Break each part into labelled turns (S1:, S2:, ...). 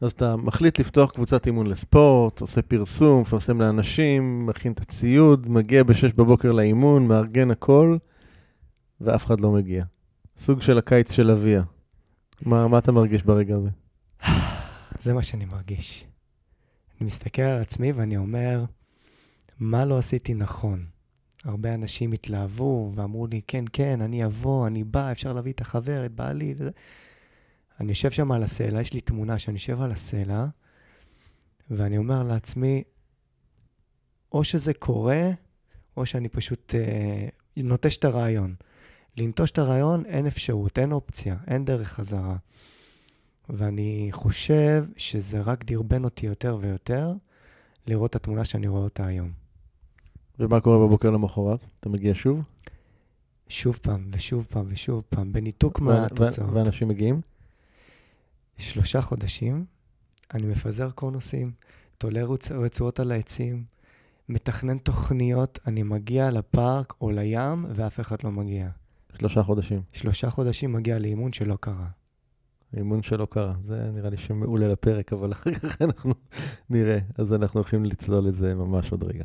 S1: אז אתה מחליט לפתוח קבוצת אימון לספורט, עושה פרסום, מפרסם לאנשים, מכין את הציוד, מגיע ב-6 בבוקר לאימון, מארגן הכל, ואף אחד לא מגיע. סוג של הקיץ של אביה. מה, מה אתה מרגיש ברגע הזה?
S2: זה מה שאני מרגיש. אני מסתכל על עצמי ואני אומר, מה לא עשיתי נכון? הרבה אנשים התלהבו ואמרו לי, כן, כן, אני אבוא, אני בא, אפשר להביא את החבר, את בעלי וזה. אני יושב שם על הסלע, יש לי תמונה שאני יושב על הסלע, ואני אומר לעצמי, או שזה קורה, או שאני פשוט אה, נוטש את הרעיון. לנטוש את הרעיון אין אפשרות, אין אופציה, אין דרך חזרה. ואני חושב שזה רק דרבן אותי יותר ויותר לראות את התמונה שאני רואה אותה היום.
S1: ומה קורה בבוקר למחרת? אתה מגיע שוב?
S2: שוב פעם, ושוב פעם, ושוב פעם, בניתוק מהתוצאות.
S1: ואנשים מגיעים?
S2: שלושה חודשים, אני מפזר קונוסים, תולה רצ... רצועות על העצים, מתכנן תוכניות, אני מגיע לפארק או לים, ואף אחד לא מגיע.
S1: שלושה חודשים.
S2: שלושה חודשים מגיע לאימון שלא קרה.
S1: אימון שלא קרה. זה נראה לי שם מעולה לפרק, אבל אחר כך אנחנו נראה. אז אנחנו הולכים לצלול את זה ממש עוד רגע.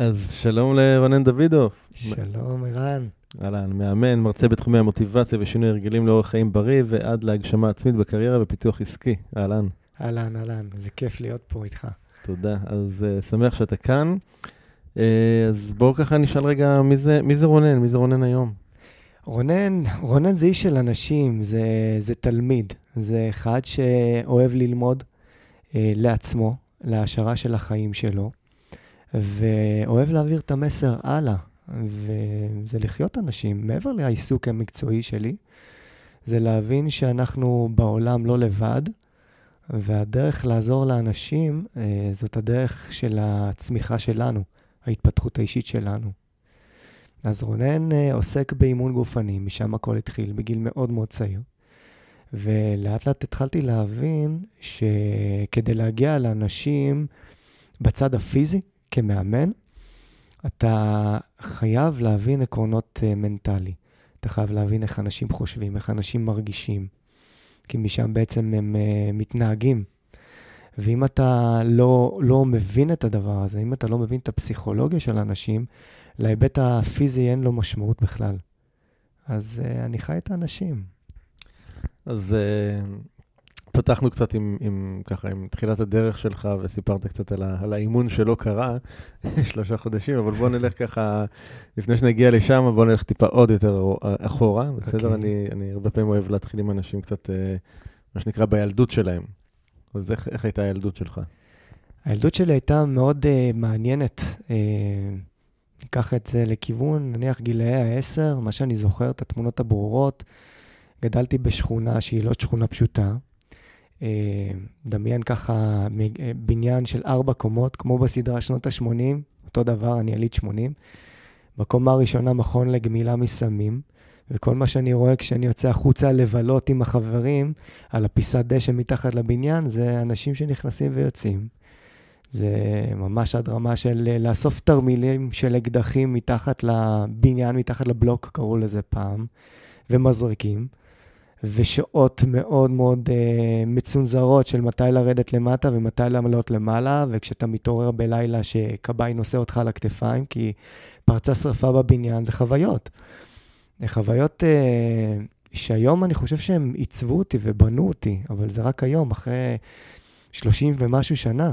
S1: אז שלום לרונן דוידוב.
S2: שלום, ערן.
S1: אהלן, מאמן, מרצה בתחומי המוטיבציה ושינוי הרגלים לאורח חיים בריא ועד להגשמה עצמית בקריירה ופיתוח עסקי. אהלן.
S2: אהלן, אהלן, זה כיף להיות פה איתך.
S1: תודה, אז uh, שמח שאתה כאן. Uh, אז בואו ככה נשאל רגע, מי זה, מי זה רונן? מי זה רונן היום?
S2: רונן, רונן זה איש של אנשים, זה, זה תלמיד. זה אחד שאוהב ללמוד uh, לעצמו, להעשרה של החיים שלו. ואוהב להעביר את המסר הלאה, וזה לחיות אנשים. מעבר לעיסוק המקצועי שלי, זה להבין שאנחנו בעולם לא לבד, והדרך לעזור לאנשים אה, זאת הדרך של הצמיחה שלנו, ההתפתחות האישית שלנו. אז רונן אה, עוסק באימון גופני, משם הכל התחיל, בגיל מאוד מאוד צעיר. ולאט לאט התחלתי להבין שכדי להגיע לאנשים בצד הפיזי, כמאמן, אתה חייב להבין עקרונות uh, מנטלי. אתה חייב להבין איך אנשים חושבים, איך אנשים מרגישים, כי משם בעצם הם uh, מתנהגים. ואם אתה לא, לא מבין את הדבר הזה, אם אתה לא מבין את הפסיכולוגיה של אנשים, להיבט הפיזי אין לו משמעות בכלל. אז uh, אני חי את האנשים.
S1: אז פתחנו קצת עם, עם, ככה, עם תחילת הדרך שלך, וסיפרת קצת על, ה, על האימון שלא קרה, שלושה חודשים, אבל בוא נלך ככה, לפני שנגיע לשם, בוא נלך טיפה עוד יותר אחורה, בסדר? Okay. אוקיי. אני, אני הרבה פעמים אוהב להתחיל עם אנשים קצת, אה, מה שנקרא, בילדות שלהם. אז איך, איך הייתה הילדות שלך?
S2: הילדות שלי הייתה מאוד uh, מעניינת. Uh, ניקח את זה לכיוון, נניח גילאי העשר, מה שאני זוכר, את התמונות הברורות. גדלתי בשכונה שהיא לא שכונה פשוטה. אה, דמיין ככה אה, בניין של ארבע קומות, כמו בסדרה שנות ה-80, אותו דבר, אני יליד 80. בקומה הראשונה מכון לגמילה מסמים, וכל מה שאני רואה כשאני יוצא החוצה לבלות עם החברים על הפיסת דשא מתחת לבניין, זה אנשים שנכנסים ויוצאים. זה ממש עד רמה של אה, לאסוף תרמילים של אקדחים מתחת לבניין, מתחת לבלוק, קראו לזה פעם, ומזרקים, ושעות מאוד מאוד uh, מצונזרות של מתי לרדת למטה ומתי לעלות למעלה, וכשאתה מתעורר בלילה שכבאי נושא אותך על הכתפיים, כי פרצה שרפה בבניין, זה חוויות. חוויות uh, שהיום אני חושב שהם עיצבו אותי ובנו אותי, אבל זה רק היום, אחרי 30 ומשהו שנה.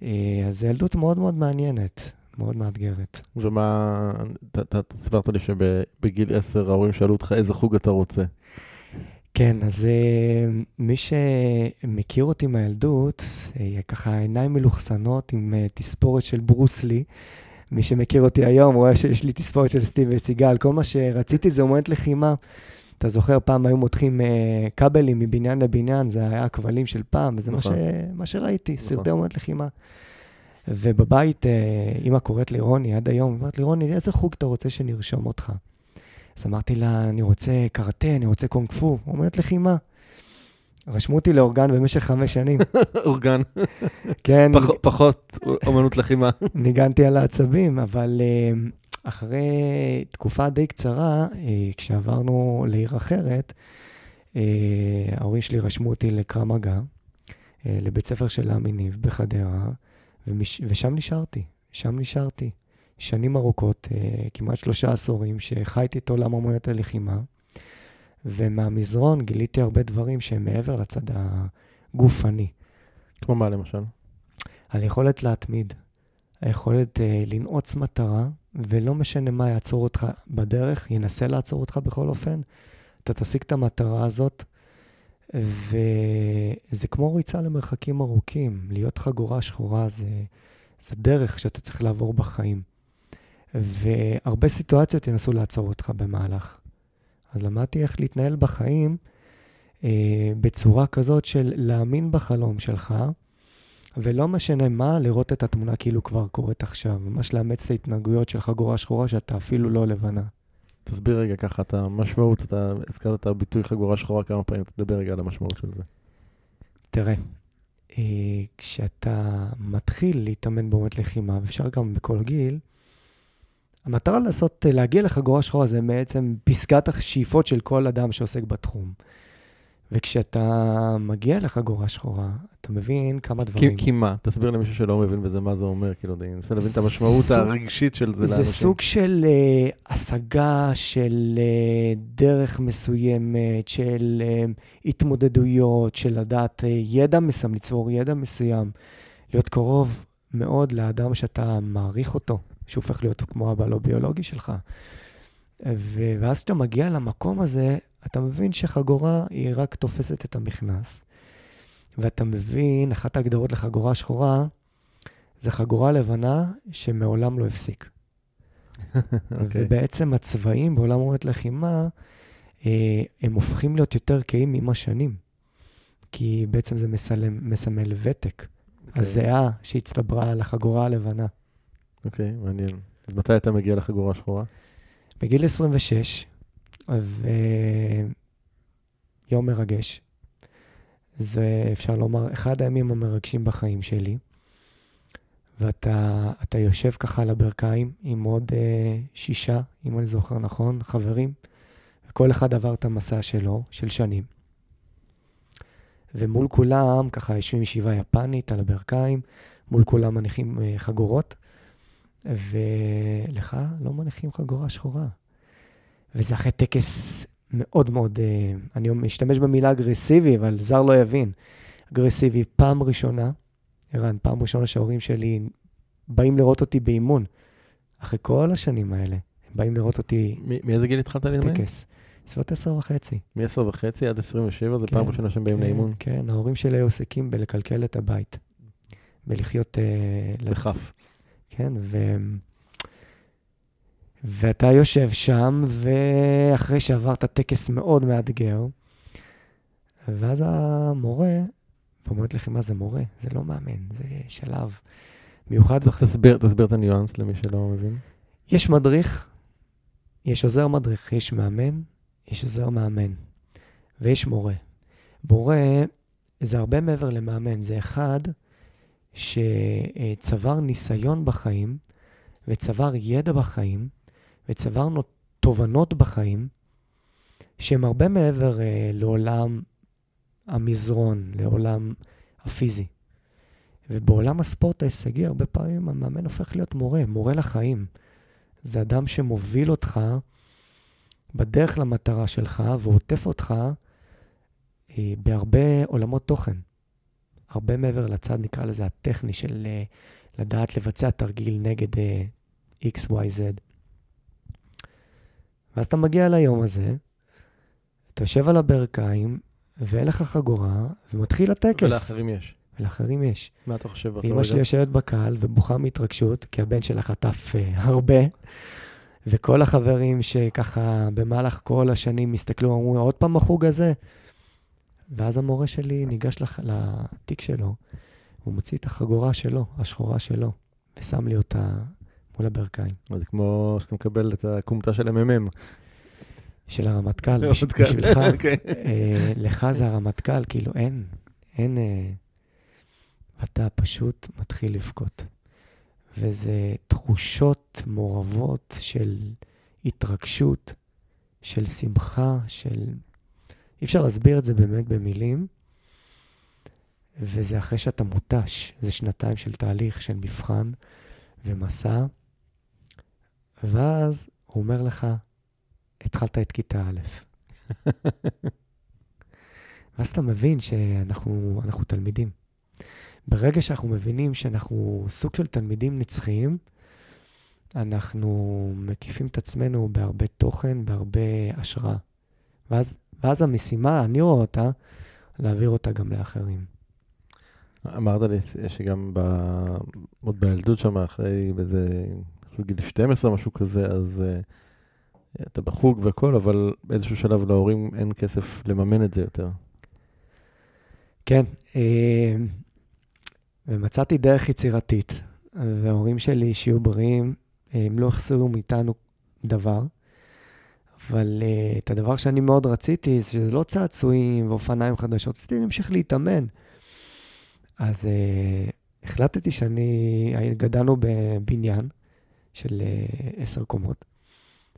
S2: Uh, אז זו ילדות מאוד מאוד מעניינת. מאוד מאתגרת.
S1: ומה, אתה סיפרת לי שבגיל 10 ההורים שאלו אותך איזה חוג אתה רוצה.
S2: כן, אז אה, מי שמכיר אותי מהילדות, אה, ככה עיניים מלוכסנות עם אה, תספורת של ברוסלי. מי שמכיר אותי היום רואה שיש לי תספורת של סטיב וסיגל. כל מה שרציתי זה אומנת לחימה. אתה זוכר, פעם היו מותחים כבלים מבניין לבניין, זה היה הכבלים של פעם, וזה נכון. מה, ש... מה שראיתי, נכון. סרטי אומנת לחימה. ובבית, אימא קוראת לי רוני עד היום, היא אומרת לי, רוני, איזה חוג אתה רוצה שנרשום אותך? אז אמרתי לה, אני רוצה קראטה, אני רוצה קונג פו. אומרת, לחימה. רשמו אותי לאורגן במשך חמש שנים.
S1: אורגן.
S2: כן.
S1: פח, פחות אומנות לחימה.
S2: ניגנתי על העצבים, אבל uh, אחרי תקופה די קצרה, uh, כשעברנו לעיר אחרת, uh, ההורים שלי רשמו אותי לקרא מגע, לבית ספר של עמי ניב בחדרה, ומש... ושם נשארתי. שם נשארתי. שנים ארוכות, אה, כמעט שלושה עשורים, שחייתי את עולם אמנויות הלחימה, ומהמזרון גיליתי הרבה דברים שהם מעבר לצד הגופני.
S1: כמו מה למשל?
S2: על יכולת להתמיד, היכולת uh, לנעוץ מטרה, ולא משנה מה יעצור אותך בדרך, ינסה לעצור אותך בכל אופן, אתה תשיג את המטרה הזאת, וזה כמו ריצה למרחקים ארוכים. להיות חגורה שחורה זה, זה דרך שאתה צריך לעבור בחיים. והרבה סיטואציות ינסו לעצור אותך במהלך. אז למדתי איך להתנהל בחיים אה, בצורה כזאת של להאמין בחלום שלך, ולא משנה מה, לראות את התמונה כאילו כבר קורית עכשיו. ממש לאמץ את ההתנהגויות של חגורה שחורה שאתה אפילו לא לבנה.
S1: תסביר רגע ככה את המשמעות, אתה הזכרת את הביטוי חגורה שחורה כמה פעמים, תדבר רגע על המשמעות של זה.
S2: תראה, אה, כשאתה מתחיל להתאמן באומת לחימה, ואפשר גם בכל גיל, המטרה לעשות, להגיע לחגורה שחורה זה בעצם פסקת השאיפות של כל אדם שעוסק בתחום. וכשאתה מגיע לחגורה שחורה, אתה מבין כמה דברים.
S1: כי, כי מה? תסביר למישהו שלא מבין בזה מה זה אומר, כאילו, אני מנסה להבין את המשמעות סוג, הרגשית של זה,
S2: זה לאנשים. זה סוג של uh, השגה של uh, דרך מסוימת, של uh, התמודדויות, של לדעת uh, ידע מסוים, ליצור ידע מסוים, להיות קרוב מאוד לאדם שאתה מעריך אותו. שהופך להיות כמו אבא לא ביולוגי שלך. ו- ואז כשאתה מגיע למקום הזה, אתה מבין שחגורה היא רק תופסת את המכנס. ואתה מבין, אחת ההגדרות לחגורה שחורה, זה חגורה לבנה שמעולם לא הפסיק. okay. אוקיי. ובעצם הצבעים בעולם אומרת לחימה, אה, הם הופכים להיות יותר קהים עם השנים. כי בעצם זה מסלם, מסמל ותק. Okay. אוקיי. הזיעה שהצטברה לחגורה הלבנה.
S1: אוקיי, okay, מעניין. אז מתי אתה מגיע לחגורה השחורה?
S2: בגיל 26, ויום מרגש. זה, אפשר לומר, אחד הימים המרגשים בחיים שלי. ואתה יושב ככה על הברכיים עם עוד uh, שישה, אם אני זוכר נכון, חברים, וכל אחד עבר את המסע שלו, של שנים. ומול כולם, ככה יושבים ישיבה יפנית על הברכיים, מול כולם מניחים uh, חגורות, ולך לא מניחים חגורה שחורה. וזה אחרי טקס מאוד מאוד, אה, אני משתמש במילה אגרסיבי, אבל זר לא יבין. אגרסיבי, פעם ראשונה, ערן, פעם ראשונה שההורים שלי באים לראות אותי באימון, אחרי כל השנים האלה, הם באים לראות אותי...
S1: מאיזה גיל התחלת להתאמן?
S2: טקס. בסביבות עשר וחצי.
S1: מ-10 וחצי עד 27, זה כן, פעם ראשונה שהם באים
S2: כן,
S1: לאימון?
S2: כן, ההורים שלי היו עסקים בלקלקל את הבית, בלחיות...
S1: אה, בכף.
S2: כן, ו... ואתה יושב שם, ואחרי שעברת טקס מאוד מאתגר, ואז המורה, ואומרת לכם, מה זה מורה? זה לא מאמן, זה שלב מיוחד.
S1: תסביר, תסביר את הניואנס למי שלא מבין.
S2: יש מדריך, יש עוזר מדריך, יש מאמן, יש עוזר מאמן, ויש מורה. מורה זה הרבה מעבר למאמן, זה אחד שצבר ניסיון בחיים, וצבר ידע בחיים, וצברנו תובנות בחיים, שהם הרבה מעבר אה, לעולם המזרון, לעולם הפיזי. ובעולם הספורט ההישגי, הרבה פעמים המאמן הופך להיות מורה, מורה לחיים. זה אדם שמוביל אותך בדרך למטרה שלך ועוטף אותך אה, בהרבה עולמות תוכן. הרבה מעבר לצד, נקרא לזה, הטכני של אה, לדעת לבצע תרגיל נגד אה, X, Y, Z. ואז אתה מגיע ליום הזה, אתה יושב על הברכיים, ואין לך חגורה, ומתחיל הטקס.
S1: ולאחרים יש.
S2: ולאחרים יש.
S1: מה אתה חושב
S2: אמא שלי יושבת בקהל ובוכה מהתרגשות, כי הבן שלה חטף uh, הרבה, וכל החברים שככה במהלך כל השנים הסתכלו, אמרו, עוד פעם החוג הזה? ואז המורה שלי ניגש לח... לתיק שלו, הוא מוציא את החגורה שלו, השחורה שלו, ושם לי אותה מול הברכיים.
S1: זה כמו שאתה מקבל את הכומתה של המ"מ.
S2: של הרמטכ"ל, בש...
S1: הרמטכ"ל,
S2: בשבילך.
S1: כן.
S2: אה, לך זה הרמטכ"ל, כאילו אין, אין... אה, ואתה פשוט מתחיל לבכות. וזה תחושות מעורבות של התרגשות, של שמחה, של... אי אפשר להסביר את זה באמת במילים, וזה אחרי שאתה מותש. זה שנתיים של תהליך, של מבחן ומסע, ואז הוא אומר לך, התחלת את כיתה א'. ואז אתה מבין שאנחנו אנחנו תלמידים. ברגע שאנחנו מבינים שאנחנו סוג של תלמידים נצחיים, אנחנו מקיפים את עצמנו בהרבה תוכן, בהרבה השראה. ואז, ואז המשימה, אני רואה אותה, להעביר אותה גם לאחרים.
S1: אמרת לי שגם ב... עוד בילדות שם, אחרי באיזה גיל 12, משהו כזה, אז uh, אתה בחוג והכל, אבל באיזשהו שלב להורים אין כסף לממן את זה יותר.
S2: כן, אה, ומצאתי דרך יצירתית, וההורים שלי, שיהיו בריאים, הם לא החסירו מאיתנו דבר, אבל uh, את הדבר שאני מאוד רציתי, זה שזה לא צעצועים ואופניים חדשות, רציתי להמשיך להתאמן. אז uh, החלטתי שאני, גדלנו בבניין של uh, עשר קומות,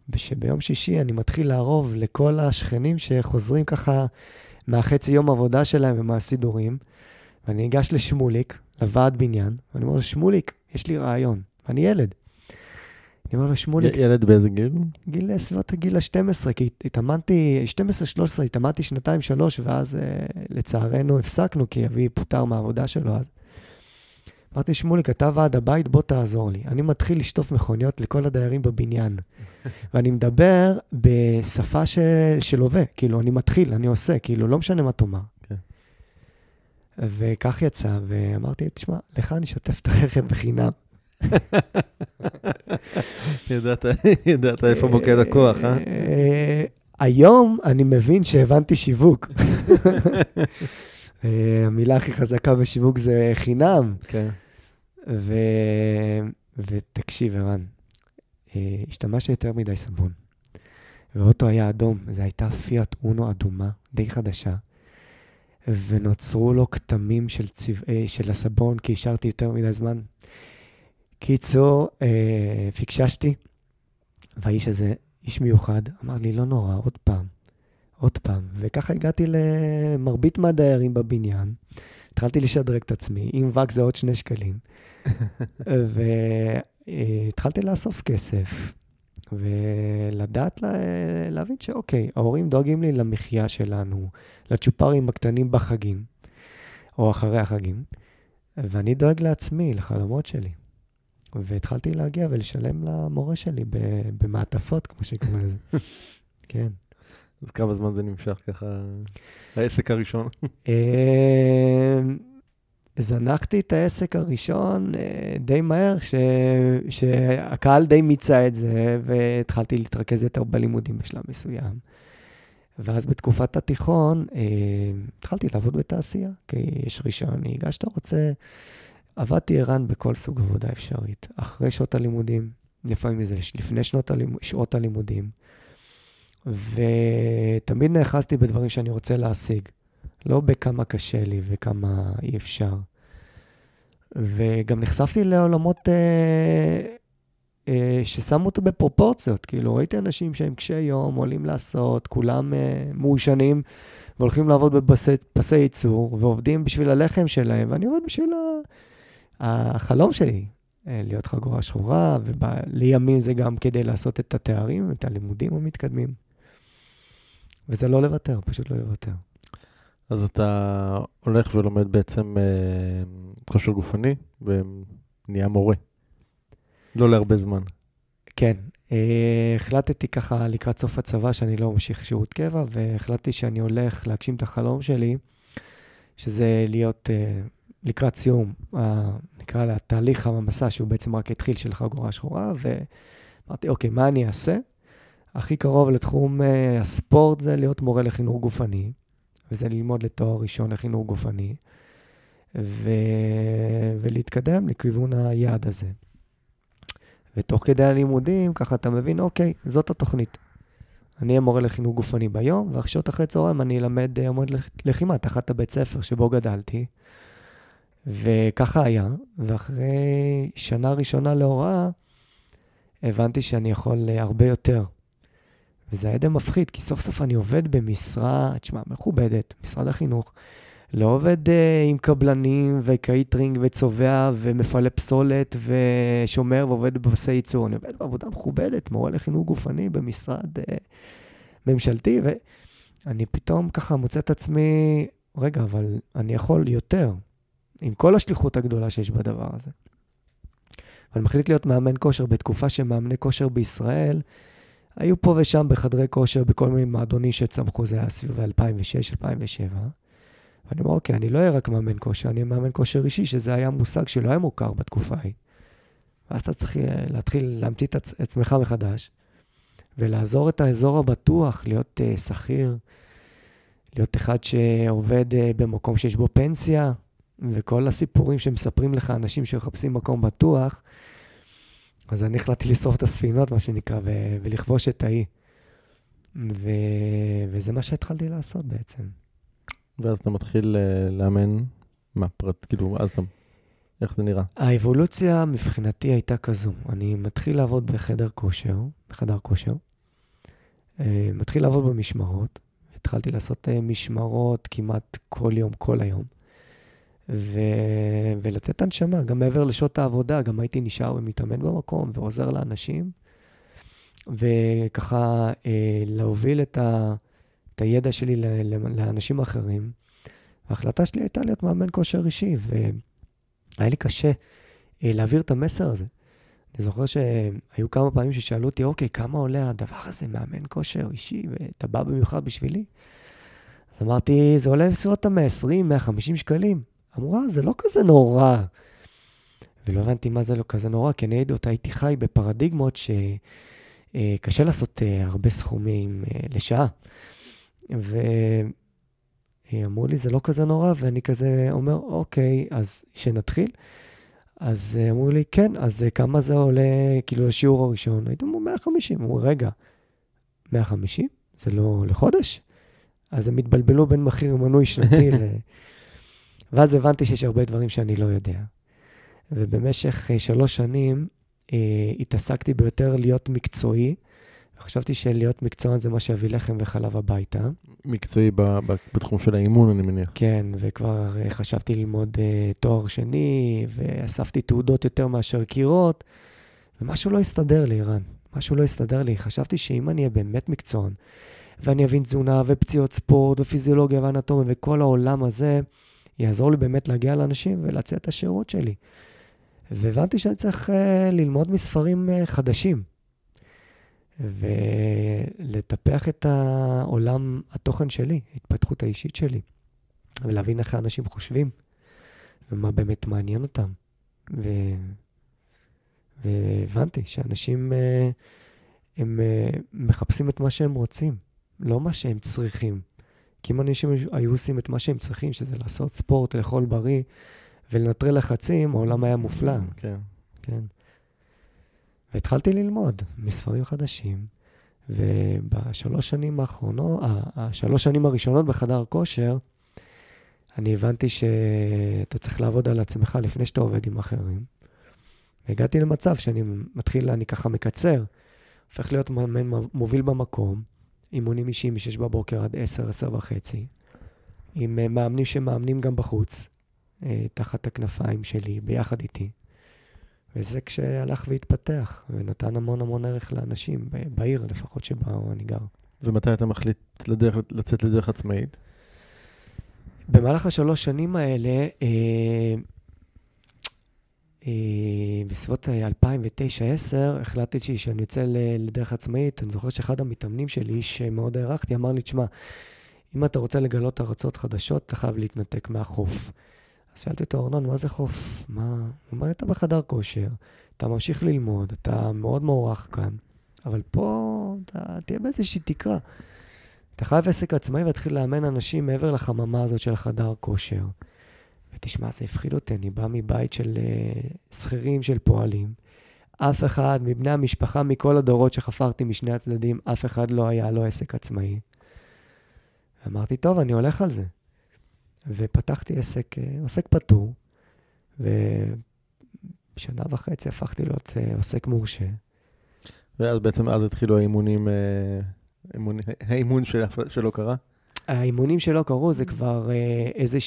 S2: ושביום שישי אני מתחיל לערוב לכל השכנים שחוזרים ככה מהחצי יום עבודה שלהם ומהסידורים, ואני ניגש לשמוליק, לוועד בניין, ואני אומר לו, שמוליק, יש לי רעיון. ואני ילד. אני אומר לו, שמוליק...
S1: ילד באיזה גיל?
S2: גיל סביבות הגיל ה-12, כי התאמנתי, 12-13, התאמנתי שנתיים, שלוש, ואז אה, לצערנו הפסקנו, כי אבי פוטר מהעבודה שלו אז. אמרתי, שמוליק, אתה ועד הבית, בוא תעזור לי. אני מתחיל לשטוף מכוניות לכל הדיירים בבניין. ואני מדבר בשפה של, של הווה, כאילו, אני מתחיל, אני עושה, כאילו, לא משנה מה תאמר.
S1: כן.
S2: וכך יצא, ואמרתי, תשמע, לך אני שוטף את הרכב בחינם.
S1: ידעת, איפה מוקד הכוח, אה?
S2: אה? היום אני מבין שהבנתי שיווק. אה, המילה הכי חזקה בשיווק זה חינם.
S1: כן.
S2: ו... ותקשיב, ערן, אה, השתמשתי יותר מדי סבון. והאוטו היה אדום, זו הייתה פיאט אונו אדומה, די חדשה, ונוצרו לו כתמים של, צבעי, של הסבון, כי השארתי יותר מדי זמן. קיצור, אה, פיקששתי, והאיש הזה, איש מיוחד, אמר לי, לא נורא, עוד פעם, עוד פעם. וככה הגעתי למרבית מהדיירים בבניין, התחלתי לשדרג את עצמי, אם וקס זה עוד שני שקלים, והתחלתי לאסוף כסף, ולדעת לה, להבין שאוקיי, ההורים דואגים לי למחיה שלנו, לצ'ופרים הקטנים בחגים, או אחרי החגים, ואני דואג לעצמי, לחלומות שלי. והתחלתי להגיע ולשלם למורה שלי במעטפות, כמו שקוראים לזה. כן.
S1: אז כמה זמן זה נמשך ככה, העסק הראשון?
S2: אמ, זנחתי את העסק הראשון אה, די מהר, ש... שהקהל די מיצה את זה, והתחלתי להתרכז יותר בלימודים בשלב מסוים. ואז בתקופת התיכון אה, התחלתי לעבוד בתעשייה, כי יש רישיון נהיגה שאתה רוצה. עבדתי ערן בכל סוג עבודה אפשרית, אחרי שעות הלימודים, לפעמים זה לפני שנות הלימוד, שעות הלימודים, ותמיד נאחזתי בדברים שאני רוצה להשיג, לא בכמה קשה לי וכמה אי אפשר. וגם נחשפתי לעולמות אה, אה, ששמו אותו בפרופורציות. כאילו, ראיתי אנשים שהם קשי יום, עולים לעשות, כולם אה, מעושנים, והולכים לעבוד בפסי ייצור, ועובדים בשביל הלחם שלהם, ואני עובד בשביל החלום שלי, אה, להיות חגורה שחורה, ולימים זה גם כדי לעשות את התארים, את הלימודים המתקדמים. וזה לא לוותר, פשוט לא לוותר.
S1: אז אתה הולך ולומד בעצם אה, כושר גופני ונהיה מורה. לא להרבה זמן.
S2: כן. אה, החלטתי ככה לקראת סוף הצבא שאני לא ממשיך שירות קבע, והחלטתי שאני הולך להגשים את החלום שלי, שזה להיות אה, לקראת סיום, אה, נקרא לה תהליך המסע, שהוא בעצם רק התחיל של חגורה שחורה, ואמרתי, אוקיי, מה אני אעשה? הכי קרוב לתחום אה, הספורט זה להיות מורה לחינוך גופני, וזה ללמוד לתואר ראשון לחינוך גופני, ו... ולהתקדם לכיוון היעד הזה. ותוך כדי הלימודים, ככה אתה מבין, אוקיי, זאת התוכנית. אני אהיה מורה לחינוך גופני ביום, ועכשיו אחרי צהריים אני אלמד עמוד אה, לחימה תחת הבית ספר שבו גדלתי. וככה היה, ואחרי שנה ראשונה להוראה, הבנתי שאני יכול אה, הרבה יותר. וזה היה די מפחיד, כי סוף סוף אני עובד במשרה, תשמע, מכובדת, משרד החינוך. לא עובד אה, עם קבלנים וקייטרינג וצובע ומפנה פסולת ושומר ועובד בפסי ייצור. אני עובד בעבודה מכובדת, מורה לחינוך גופני במשרד אה, ממשלתי, ואני פתאום ככה מוצא את עצמי, רגע, אבל אני יכול יותר, עם כל השליחות הגדולה שיש בדבר הזה. ואני מחליט להיות מאמן כושר בתקופה שמאמני כושר בישראל היו פה ושם בחדרי כושר, בכל מיני מועדונים שצמחו, זה היה סביב 2006-2007. ואני אומר, אוקיי, אני לא אהיה רק מאמן כושר, אני מאמן כושר אישי, שזה היה מושג שלא היה מוכר בתקופה ההיא. ואז אתה צריך אה, להתחיל להמציא את עצמך מחדש, ולעזור את האזור הבטוח, להיות uh, שכיר, להיות אחד שעובד uh, במקום שיש בו פנסיה, וכל הסיפורים שמספרים לך אנשים שמחפשים מקום בטוח, אז אני החלטתי לשרוף את הספינות, מה שנקרא, ו- ולכבוש את האי. ו- וזה מה שהתחלתי לעשות בעצם.
S1: ואז אתה מתחיל uh, לאמן, מה, פרט, כאילו, אז אתה, איך זה נראה?
S2: האבולוציה מבחינתי הייתה כזו, אני מתחיל לעבוד בחדר כושר, בחדר כושר, uh, מתחיל לעבוד במשמרות, התחלתי לעשות uh, משמרות כמעט כל יום, כל היום. ו... ולתת הנשמה, גם מעבר לשעות העבודה, גם הייתי נשאר ומתאמן במקום ועוזר לאנשים, וככה אה, להוביל את, ה... את הידע שלי לאנשים אחרים. ההחלטה שלי הייתה להיות מאמן כושר אישי, והיה לי קשה אה, להעביר את המסר הזה. אני זוכר שהיו כמה פעמים ששאלו אותי, אוקיי, כמה עולה הדבר הזה, מאמן כושר אישי, ואתה בא במיוחד בשבילי? אז אמרתי, זה עולה בסביבות ה-120, 150 שקלים. אמרו, אה, זה לא כזה נורא. ולא הבנתי מה זה לא כזה נורא, כי אני עוד הייתי חי בפרדיגמות שקשה אה, לעשות אה, הרבה סכומים אה, לשעה. ואמרו לי, זה לא כזה נורא, ואני כזה אומר, אוקיי, אז שנתחיל. אז אמרו לי, כן, אז כמה זה עולה, כאילו, לשיעור הראשון? הייתי אומר, 150. אמרו, רגע, 150? זה לא לחודש? אז הם התבלבלו בין מחיר מנוי שנתי ל... ואז הבנתי שיש הרבה דברים שאני לא יודע. ובמשך uh, שלוש שנים uh, התעסקתי ביותר להיות מקצועי, וחשבתי שלהיות מקצוען זה מה שיביא לחם וחלב הביתה.
S1: מקצועי ב- ב- בתחום של האימון, אני מניח.
S2: כן, וכבר uh, חשבתי ללמוד uh, תואר שני, ואספתי תעודות יותר מאשר קירות, ומשהו לא הסתדר לי, רן. משהו לא הסתדר לי. חשבתי שאם אני אהיה באמת מקצוען, ואני אבין תזונה ופציעות ספורט ופיזיולוגיה ואנטומיה וכל העולם הזה, יעזור לי באמת להגיע לאנשים ולהציע את השירות שלי. והבנתי שאני צריך uh, ללמוד מספרים uh, חדשים, ולטפח את העולם התוכן שלי, ההתפתחות האישית שלי, ולהבין איך האנשים חושבים, ומה באמת מעניין אותם. ו... והבנתי שאנשים, uh, הם uh, מחפשים את מה שהם רוצים, לא מה שהם צריכים. כי אם אנשים היו עושים את מה שהם צריכים, שזה לעשות ספורט, לאכול בריא ולנטרל לחצים, העולם היה מופלא.
S1: כן.
S2: כן. והתחלתי ללמוד מספרים חדשים, ובשלוש שנים האחרונות, השלוש שנים הראשונות בחדר כושר, אני הבנתי שאתה צריך לעבוד על עצמך לפני שאתה עובד עם אחרים. והגעתי למצב שאני מתחיל, אני ככה מקצר, הופך להיות מאמן מוביל במקום, אימונים אישיים מ-6 בבוקר עד 10, 10 וחצי, עם אה, מאמנים שמאמנים גם בחוץ, אה, תחת הכנפיים שלי, ביחד איתי. וזה כשהלך והתפתח, ונתן המון המון ערך לאנשים, בעיר לפחות שבה אני גר.
S1: ומתי אתה מחליט לדרך, לצאת לדרך עצמאית?
S2: במהלך השלוש שנים האלה, אה, אה, בסביבות 2009-2010, החלטתי שאני יוצא לדרך עצמאית. אני זוכר שאחד המתאמנים שלי, שמאוד הערכתי, אמר לי, תשמע, אם אתה רוצה לגלות ארצות חדשות, אתה חייב להתנתק מהחוף. אז שאלתי אותו, ארנון, מה זה חוף? מה? הוא אומר לי, אתה בחדר כושר, אתה ממשיך ללמוד, אתה מאוד מוערך כאן, אבל פה אתה תהיה באיזושהי תקרה. אתה חייב עסק עצמאי ולהתחיל לאמן אנשים מעבר לחממה הזאת של החדר כושר. ותשמע, זה הפחיד אותי, אני בא מבית של uh, שכירים, של פועלים. אף אחד מבני המשפחה, מכל הדורות שחפרתי משני הצדדים, אף אחד לא היה לו עסק עצמאי. אמרתי, טוב, אני הולך על זה. ופתחתי עסק, אה, עוסק פטור, ובשנה וחצי הפכתי להיות אה, עוסק מורשה.
S1: ואז בעצם אז התחילו האימונים, האימון, האימון של, שלא קרה?
S2: האימונים שלא קרו זה כבר איזו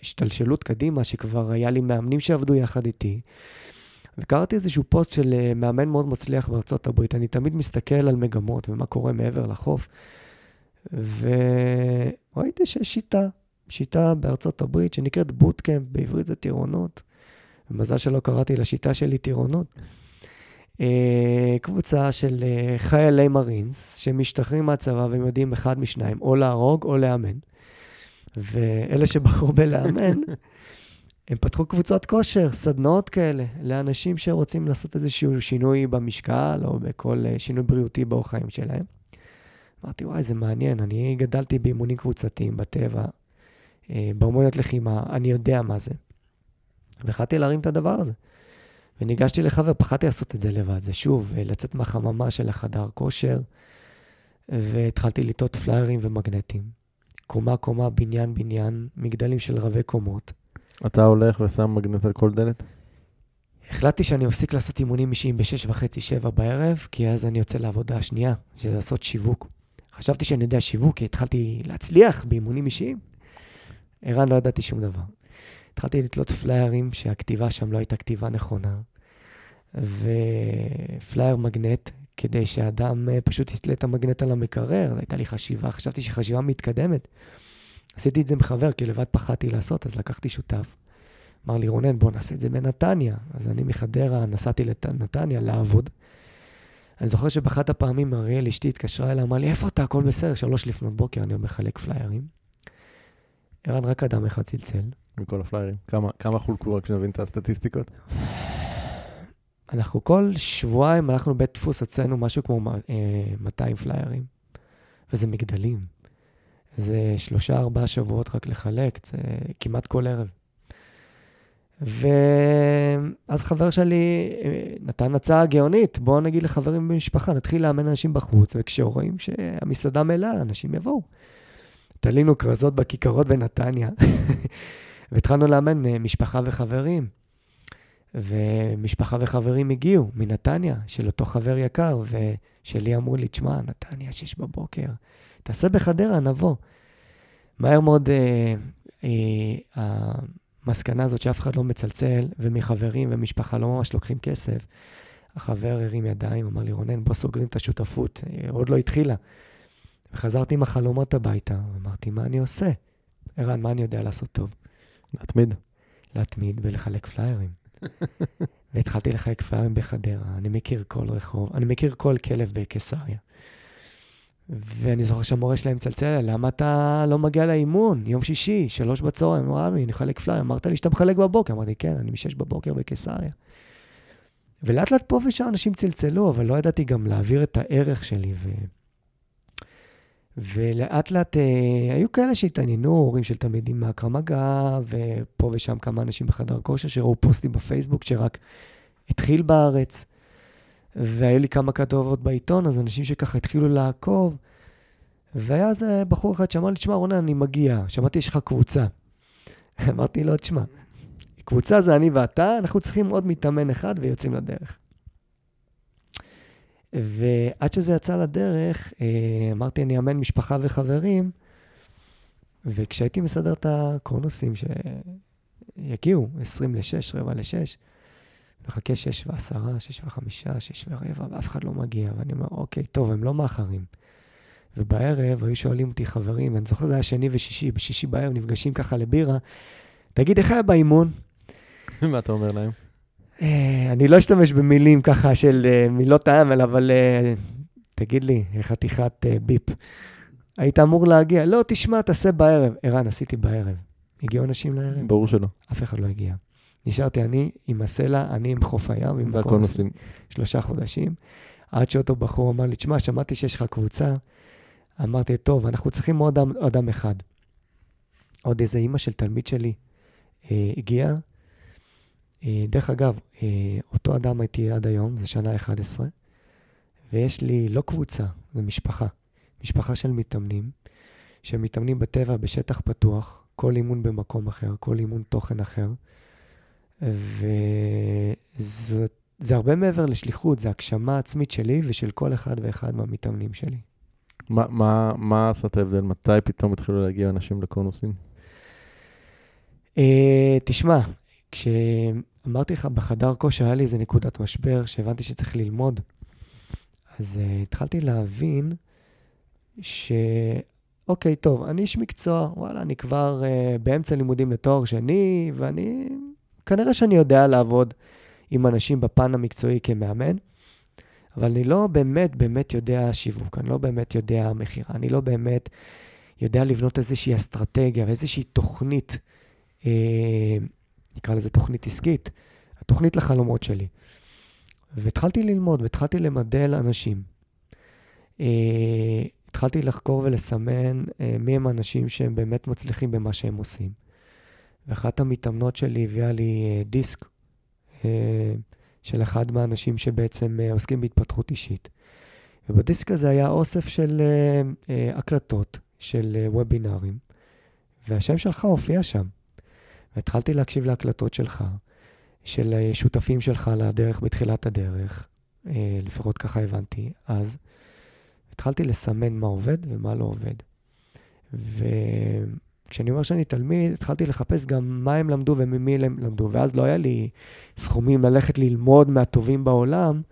S2: השתלשלות, קדימה, שכבר היה לי מאמנים שעבדו יחד איתי. וקראתי איזשהו פוסט של מאמן מאוד מצליח בארצות הברית. אני תמיד מסתכל על מגמות ומה קורה מעבר לחוף, וראיתי שיש שיטה, שיטה בארצות הברית שנקראת בוטקאמפ, בעברית זה טירונות. ומזל שלא קראתי לשיטה שלי טירונות. אה, קבוצה של אה, חיילי מרינס שמשתחררים מהצבא והם יודעים אחד משניים, או להרוג או לאמן. ואלה שבחרו בלאמן, הם פתחו קבוצות כושר, סדנאות כאלה, לאנשים שרוצים לעשות איזשהו שינוי במשקל או בכל אה, שינוי בריאותי באורח חיים שלהם. אמרתי, וואי, זה מעניין, אני גדלתי באימונים קבוצתיים, בטבע, בהורמוניות לחימה, אני יודע מה זה. והחלטתי להרים את הדבר הזה. וניגשתי לחבר, פחדתי לעשות את זה לבד. זה שוב, לצאת מהחממה של החדר כושר, והתחלתי לטעות פליירים ומגנטים. קומה-קומה, בניין-בניין, מגדלים של רבי קומות.
S1: אתה הולך ושם מגנט על כל דלת?
S2: החלטתי שאני אפסיק לעשות אימונים אישיים ב-6 וחצי, 7 בערב, כי אז אני יוצא לעבודה השנייה, של לעשות שיווק. חשבתי שאני יודע שיווק, כי התחלתי להצליח באימונים אישיים. ערן, לא ידעתי שום דבר. התחלתי לתלות פליירים שהכתיבה שם לא הייתה כתיבה נכונה, ופלייר מגנט, כדי שאדם אה, פשוט יתלה את המגנט על המקרר. הייתה לי חשיבה, חשבתי שחשיבה מתקדמת. עשיתי את זה עם חבר, כי לבד פחדתי לעשות, אז לקחתי שותף. אמר לי, רונן, בוא נעשה את זה בנתניה. אז אני מחדרה נסעתי לנתניה לעבוד. אני זוכר שבאחת הפעמים אריאל, אשתי, התקשרה אליי, אמר לי, איפה אתה? הכל בסדר, שלוש לפנות בוקר, אני מחלק פליירים. ערן, רק אדם אחד צלצל.
S1: מכל הפליירים. כמה, כמה חולקו רק שנבין את הסטטיסטיקות?
S2: אנחנו כל שבועיים הלכנו בית דפוס, הוצאנו משהו כמו 200 אה, פליירים, וזה מגדלים. זה שלושה, ארבעה שבועות רק לחלק, זה כמעט כל ערב. ואז חבר שלי אה, נתן הצעה גאונית, בואו נגיד לחברים במשפחה, נתחיל לאמן אנשים בחוץ, וכשרואים שהמסעדה מלאה, אנשים יבואו. תלינו כרזות בכיכרות בנתניה, והתחלנו לאמן אה, משפחה וחברים. ומשפחה וחברים הגיעו מנתניה, של אותו חבר יקר, ושלי אמרו לי, תשמע, נתניה, שש בבוקר, תעשה בחדרה, נבוא. מהר מאוד אה, אה, המסקנה הזאת שאף אחד לא מצלצל, ומחברים ומשפחה לא ממש לוקחים כסף, החבר הרים ידיים, אמר לי, רונן, בוא סוגרים את השותפות, אה, עוד לא התחילה. וחזרתי עם החלומות הביתה, אמרתי, מה אני עושה? ערן, מה אני יודע לעשות טוב?
S1: להתמיד.
S2: להתמיד ולחלק פליירים. והתחלתי לחלק פליירים בחדרה, אני מכיר כל רחוב, אני מכיר כל כלב בקיסריה. ואני זוכר שהמורה שלהם מצלצל אליי, למה אתה לא מגיע לאימון? יום שישי, שלוש בצהריים, אמרו, רמי, אני אחלק פליירים. אמרת לי שאתה מחלק בבוקר. אמרתי, כן, אני משש בבוקר בקיסריה. ולאט לאט פה ושם אנשים צלצלו, אבל לא ידעתי גם להעביר את הערך שלי. ו... ולאט לאט אה, היו כאלה שהתעניינו, הורים של תלמידים מאקרם מגע, ופה ושם כמה אנשים בחדר כושר שראו פוסטים בפייסבוק שרק התחיל בארץ. והיו לי כמה כתובות בעיתון, אז אנשים שככה התחילו לעקוב. והיה איזה בחור אחד שאמר לי, תשמע, רונן, אני מגיע, שמעתי, יש לך קבוצה. אמרתי לו, תשמע, קבוצה זה אני ואתה, אנחנו צריכים עוד מתאמן אחד ויוצאים לדרך. ועד שזה יצא לדרך, אה, אמרתי, אני אאמן משפחה וחברים, וכשהייתי מסדר את הקרונוסים שיגיעו, 20 ל-6, רבע ל-6, מחכה 6 ו-10, 6 ו-5, 6 ורבע, ואף אחד לא מגיע. ואני אומר, אוקיי, טוב, הם לא מאחרים. ובערב היו שואלים אותי חברים, אני זוכר, זה היה שני ושישי, בשישי בערב נפגשים ככה לבירה, תגיד, איך היה באימון?
S1: מה אתה אומר להם?
S2: אה, אני לא אשתמש במילים ככה של אה, מילות האמל, אבל אה, תגיד לי, חתיכת ביפ. היית אמור להגיע, לא, תשמע, תעשה בערב. ערן, עשיתי בערב. הגיעו אנשים לערב?
S1: ברור שלא.
S2: אף אחד לא הגיע. נשארתי אני עם הסלע, אני עם חוף הים, עם
S1: והכל נוסעים.
S2: שלושה חודשים, עד שאותו בחור אמר לי, תשמע, שמעתי שיש לך קבוצה. אמרתי, טוב, אנחנו צריכים עוד אדם, אדם אחד. עוד איזה אימא של תלמיד שלי אה, הגיעה. אה, דרך אגב, אה, אותו אדם הייתי עד היום, זה שנה 11, ויש לי לא קבוצה, זה משפחה. משפחה של מתאמנים, שמתאמנים בטבע, בשטח פתוח, כל אימון במקום אחר, כל אימון תוכן אחר. וזה הרבה מעבר לשליחות, זה הגשמה עצמית שלי ושל כל אחד ואחד מהמתאמנים שלי.
S1: מה, מה, מה עשה את ההבדל? מתי פתאום התחילו להגיע אנשים לקונוסים?
S2: Uh, תשמע, כשאמרתי לך, בחדר כושר היה לי איזה נקודת משבר, שהבנתי שצריך ללמוד, אז uh, התחלתי להבין ש... אוקיי, טוב, אני איש מקצוע, וואלה, אני כבר uh, באמצע לימודים לתואר שני, ואני... כנראה שאני יודע לעבוד עם אנשים בפן המקצועי כמאמן, אבל אני לא באמת באמת יודע שיווק, אני לא באמת יודע מכירה, אני לא באמת יודע לבנות איזושהי אסטרטגיה ואיזושהי תוכנית, אה, נקרא לזה תוכנית עסקית, התוכנית לחלומות שלי. והתחלתי ללמוד והתחלתי למדל אנשים. אה, התחלתי לחקור ולסמן אה, מי הם האנשים שהם באמת מצליחים במה שהם עושים. ואחת המתאמנות שלי הביאה לי אה, דיסק אה, של אחד מהאנשים שבעצם אה, עוסקים בהתפתחות אישית. ובדיסק הזה היה אוסף של הקלטות של וובינארים, והשם שלך הופיע שם. והתחלתי להקשיב להקלטות שלך, של שותפים שלך לדרך בתחילת הדרך, לפחות ככה הבנתי אז. התחלתי לסמן מה עובד ומה לא עובד. וכשאני אומר שאני תלמיד, התחלתי לחפש גם מה הם למדו וממי הם למדו, ואז לא היה לי סכומים ללכת ללמוד מהטובים בעולם,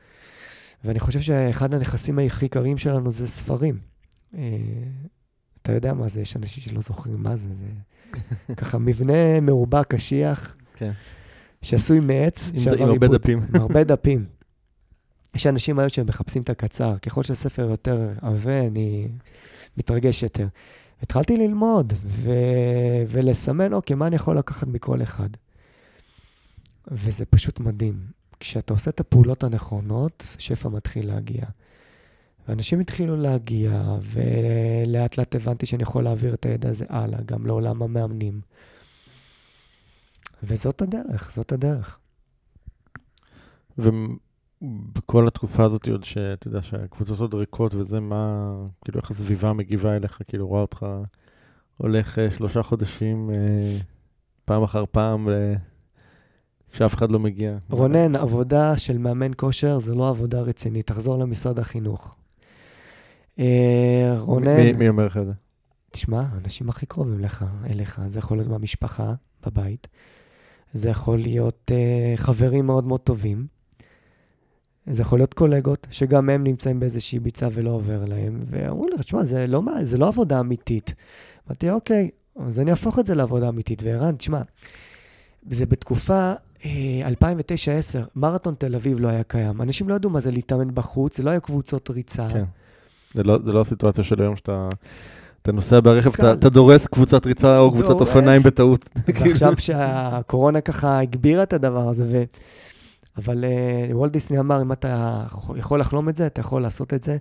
S2: ואני חושב שאחד הנכסים הכי יקרים שלנו זה ספרים. אה, אתה יודע מה זה, יש אנשים שלא זוכרים מה זה, זה ככה מבנה מרובע קשיח, כן. שעשוי מעץ.
S1: עם, עם הרבה דפים.
S2: עם הרבה דפים. יש אנשים היום שהם מחפשים את הקצר. ככל שהספר יותר עבה, אני מתרגש יותר. התחלתי ללמוד ו... ולסמן, אוקיי, מה אני יכול לקחת מכל אחד? וזה פשוט מדהים. כשאתה עושה את הפעולות הנכונות, שפע מתחיל להגיע. ואנשים התחילו להגיע, ולאט לאט הבנתי שאני יכול להעביר את הידע הזה הלאה, גם לעולם המאמנים. וזאת הדרך, זאת הדרך.
S1: בכל התקופה הזאת, עוד שאתה יודע שהקבוצות עוד ריקות וזה, מה, כאילו איך הסביבה מגיבה אליך, כאילו רואה אותך הולך uh, שלושה חודשים, uh, פעם אחר פעם, uh, כשאף אחד לא מגיע.
S2: רונן, עבודה של מאמן כושר זה לא עבודה רצינית, תחזור למשרד החינוך. Uh, רונן...
S1: מי, מי אומר לך את זה?
S2: תשמע, האנשים הכי קרובים לך, אליך, זה יכול להיות מהמשפחה, בבית, זה יכול להיות uh, חברים מאוד מאוד טובים. זה יכול להיות קולגות, שגם הם נמצאים באיזושהי ביצה ולא עובר להם, ואמרו לי, תשמע, זה, לא, זה לא עבודה אמיתית. אמרתי, אוקיי, אז אני אהפוך את זה לעבודה אמיתית. וערן, תשמע, זה בתקופה אה, 2009-2010, מרתון תל אביב לא היה קיים. אנשים לא ידעו מה זה להתאמן בחוץ, זה לא היה קבוצות ריצה.
S1: כן. זה לא, זה לא הסיטואציה של היום שאתה... אתה נוסע ברכב, אתה, אתה דורס קבוצת ריצה או קבוצת אופניים בטעות.
S2: ועכשיו שהקורונה ככה הגבירה את הדבר הזה, ו... אבל uh, וולט דיסני אמר, אם אתה יכול לחלום את זה, אתה יכול לעשות את זה.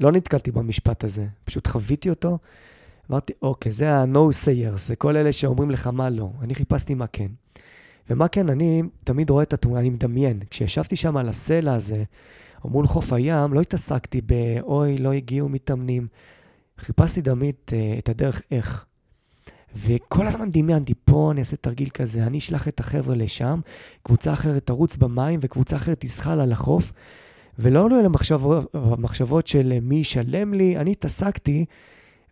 S2: לא נתקלתי במשפט הזה, פשוט חוויתי אותו. אמרתי, אוקיי, זה ה-no sayers, זה כל אלה שאומרים לך מה לא. אני חיפשתי מה כן. ומה כן, אני תמיד רואה את התמונה, אני מדמיין. כשישבתי שם על הסלע הזה, מול חוף הים, לא התעסקתי ב"אוי, לא הגיעו מתאמנים". חיפשתי תמיד uh, את הדרך איך. וכל הזמן דמיינתי, פה אני אעשה תרגיל כזה, אני אשלח את החבר'ה לשם, קבוצה אחרת תרוץ במים וקבוצה אחרת תזחל על החוף. ולא עלו אלה מחשבות, של מי ישלם לי, אני התעסקתי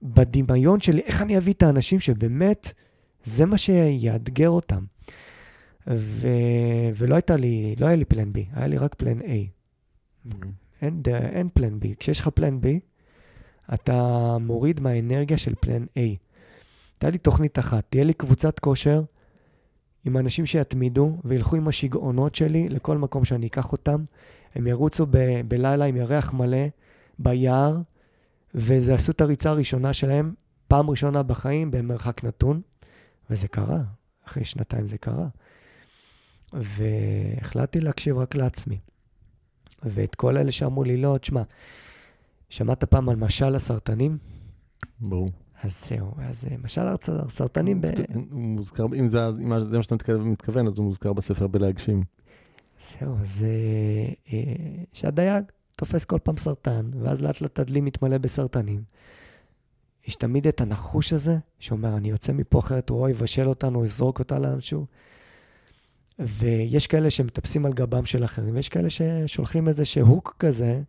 S2: בדמיון שלי, איך אני אביא את האנשים שבאמת זה מה שיאתגר אותם. ו... ולא הייתה לי, לא היה לי פלן B, היה לי רק פלן A. אין, אין פלן B. כשיש לך פלן B, אתה מוריד מהאנרגיה של פלן A. תהיה לי תוכנית אחת, תהיה לי קבוצת כושר עם אנשים שיתמידו וילכו עם השיגעונות שלי לכל מקום שאני אקח אותם. הם ירוצו ב- בלילה עם ירח מלא ביער, וזה עשו את הריצה הראשונה שלהם, פעם ראשונה בחיים במרחק נתון, וזה קרה. אחרי שנתיים זה קרה. והחלטתי להקשיב רק לעצמי. ואת כל אלה שאמרו לי, לא, תשמע, שמעת פעם על משל הסרטנים?
S1: ברור.
S2: אז זהו, אז אה, משל הסרטנים ב...
S1: הוא מוזכר, אם זה, אם זה מה שאתה מתכוון, אז הוא מוזכר בספר בלהגשים.
S2: זהו, אז אה, אה, שהדייג תופס כל פעם סרטן, ואז לאט לאט הדלי מתמלא בסרטנים. יש תמיד את הנחוש הזה, שאומר, אני יוצא מפה אחרת, הוא או יבשל אותנו, יזרוק אותה לאנשהו. ויש כאלה שמטפסים על גבם של אחרים, ויש כאלה ששולחים איזה שהוק כזה,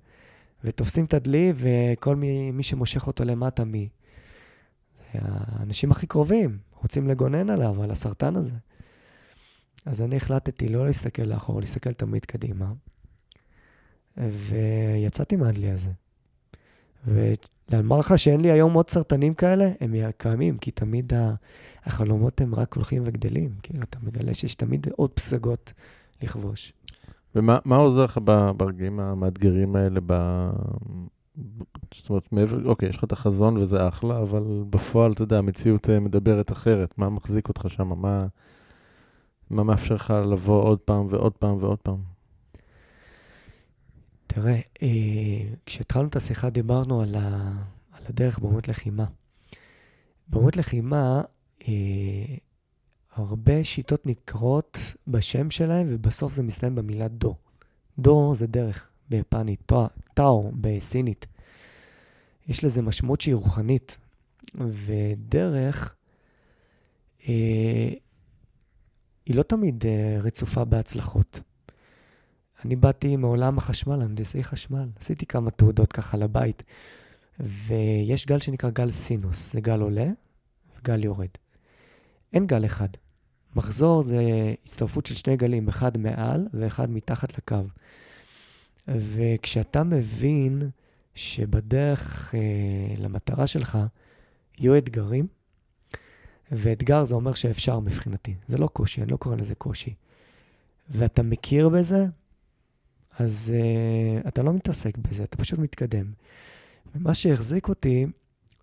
S2: ותופסים את הדלי, וכל מי, מי שמושך אותו למטה, מי? האנשים הכי קרובים, רוצים לגונן עליו, על הסרטן הזה. אז אני החלטתי לא להסתכל לאחור, להסתכל תמיד קדימה, ויצאתי מהדלי הזה. ולאמר לך שאין לי היום עוד סרטנים כאלה, הם קיימים, כי תמיד החלומות הם רק הולכים וגדלים. כאילו, אתה מגלה שיש תמיד עוד פסגות לכבוש.
S1: ומה עוזר לך ברגעים המאתגרים האלה, ב... זאת אומרת, מעבר, אוקיי, יש לך את החזון וזה אחלה, אבל בפועל, אתה יודע, המציאות אה, מדברת אחרת. מה מחזיק אותך שם? מה, מה מאפשר לך לבוא עוד פעם ועוד פעם ועוד פעם?
S2: תראה, אה, כשהתחלנו את השיחה דיברנו על, ה, על הדרך באומות לחימה. באומות לחימה, אה, הרבה שיטות נקרות בשם שלהם, ובסוף זה מסתיים במילה דו. דו זה דרך ביפנית, טאו בסינית. יש לזה משמעות שהיא רוחנית, ודרך אה, היא לא תמיד אה, רצופה בהצלחות. אני באתי מעולם החשמל, הנדסי חשמל. עשיתי כמה תעודות ככה לבית. ויש גל שנקרא גל סינוס, זה גל עולה וגל יורד. אין גל אחד. מחזור זה הצטרפות של שני גלים, אחד מעל ואחד מתחת לקו. וכשאתה מבין שבדרך אה, למטרה שלך יהיו אתגרים, ואתגר זה אומר שאפשר מבחינתי. זה לא קושי, אני לא קורא לזה קושי. ואתה מכיר בזה, אז uh, אתה לא מתעסק בזה, אתה פשוט מתקדם. ומה שהחזיק אותי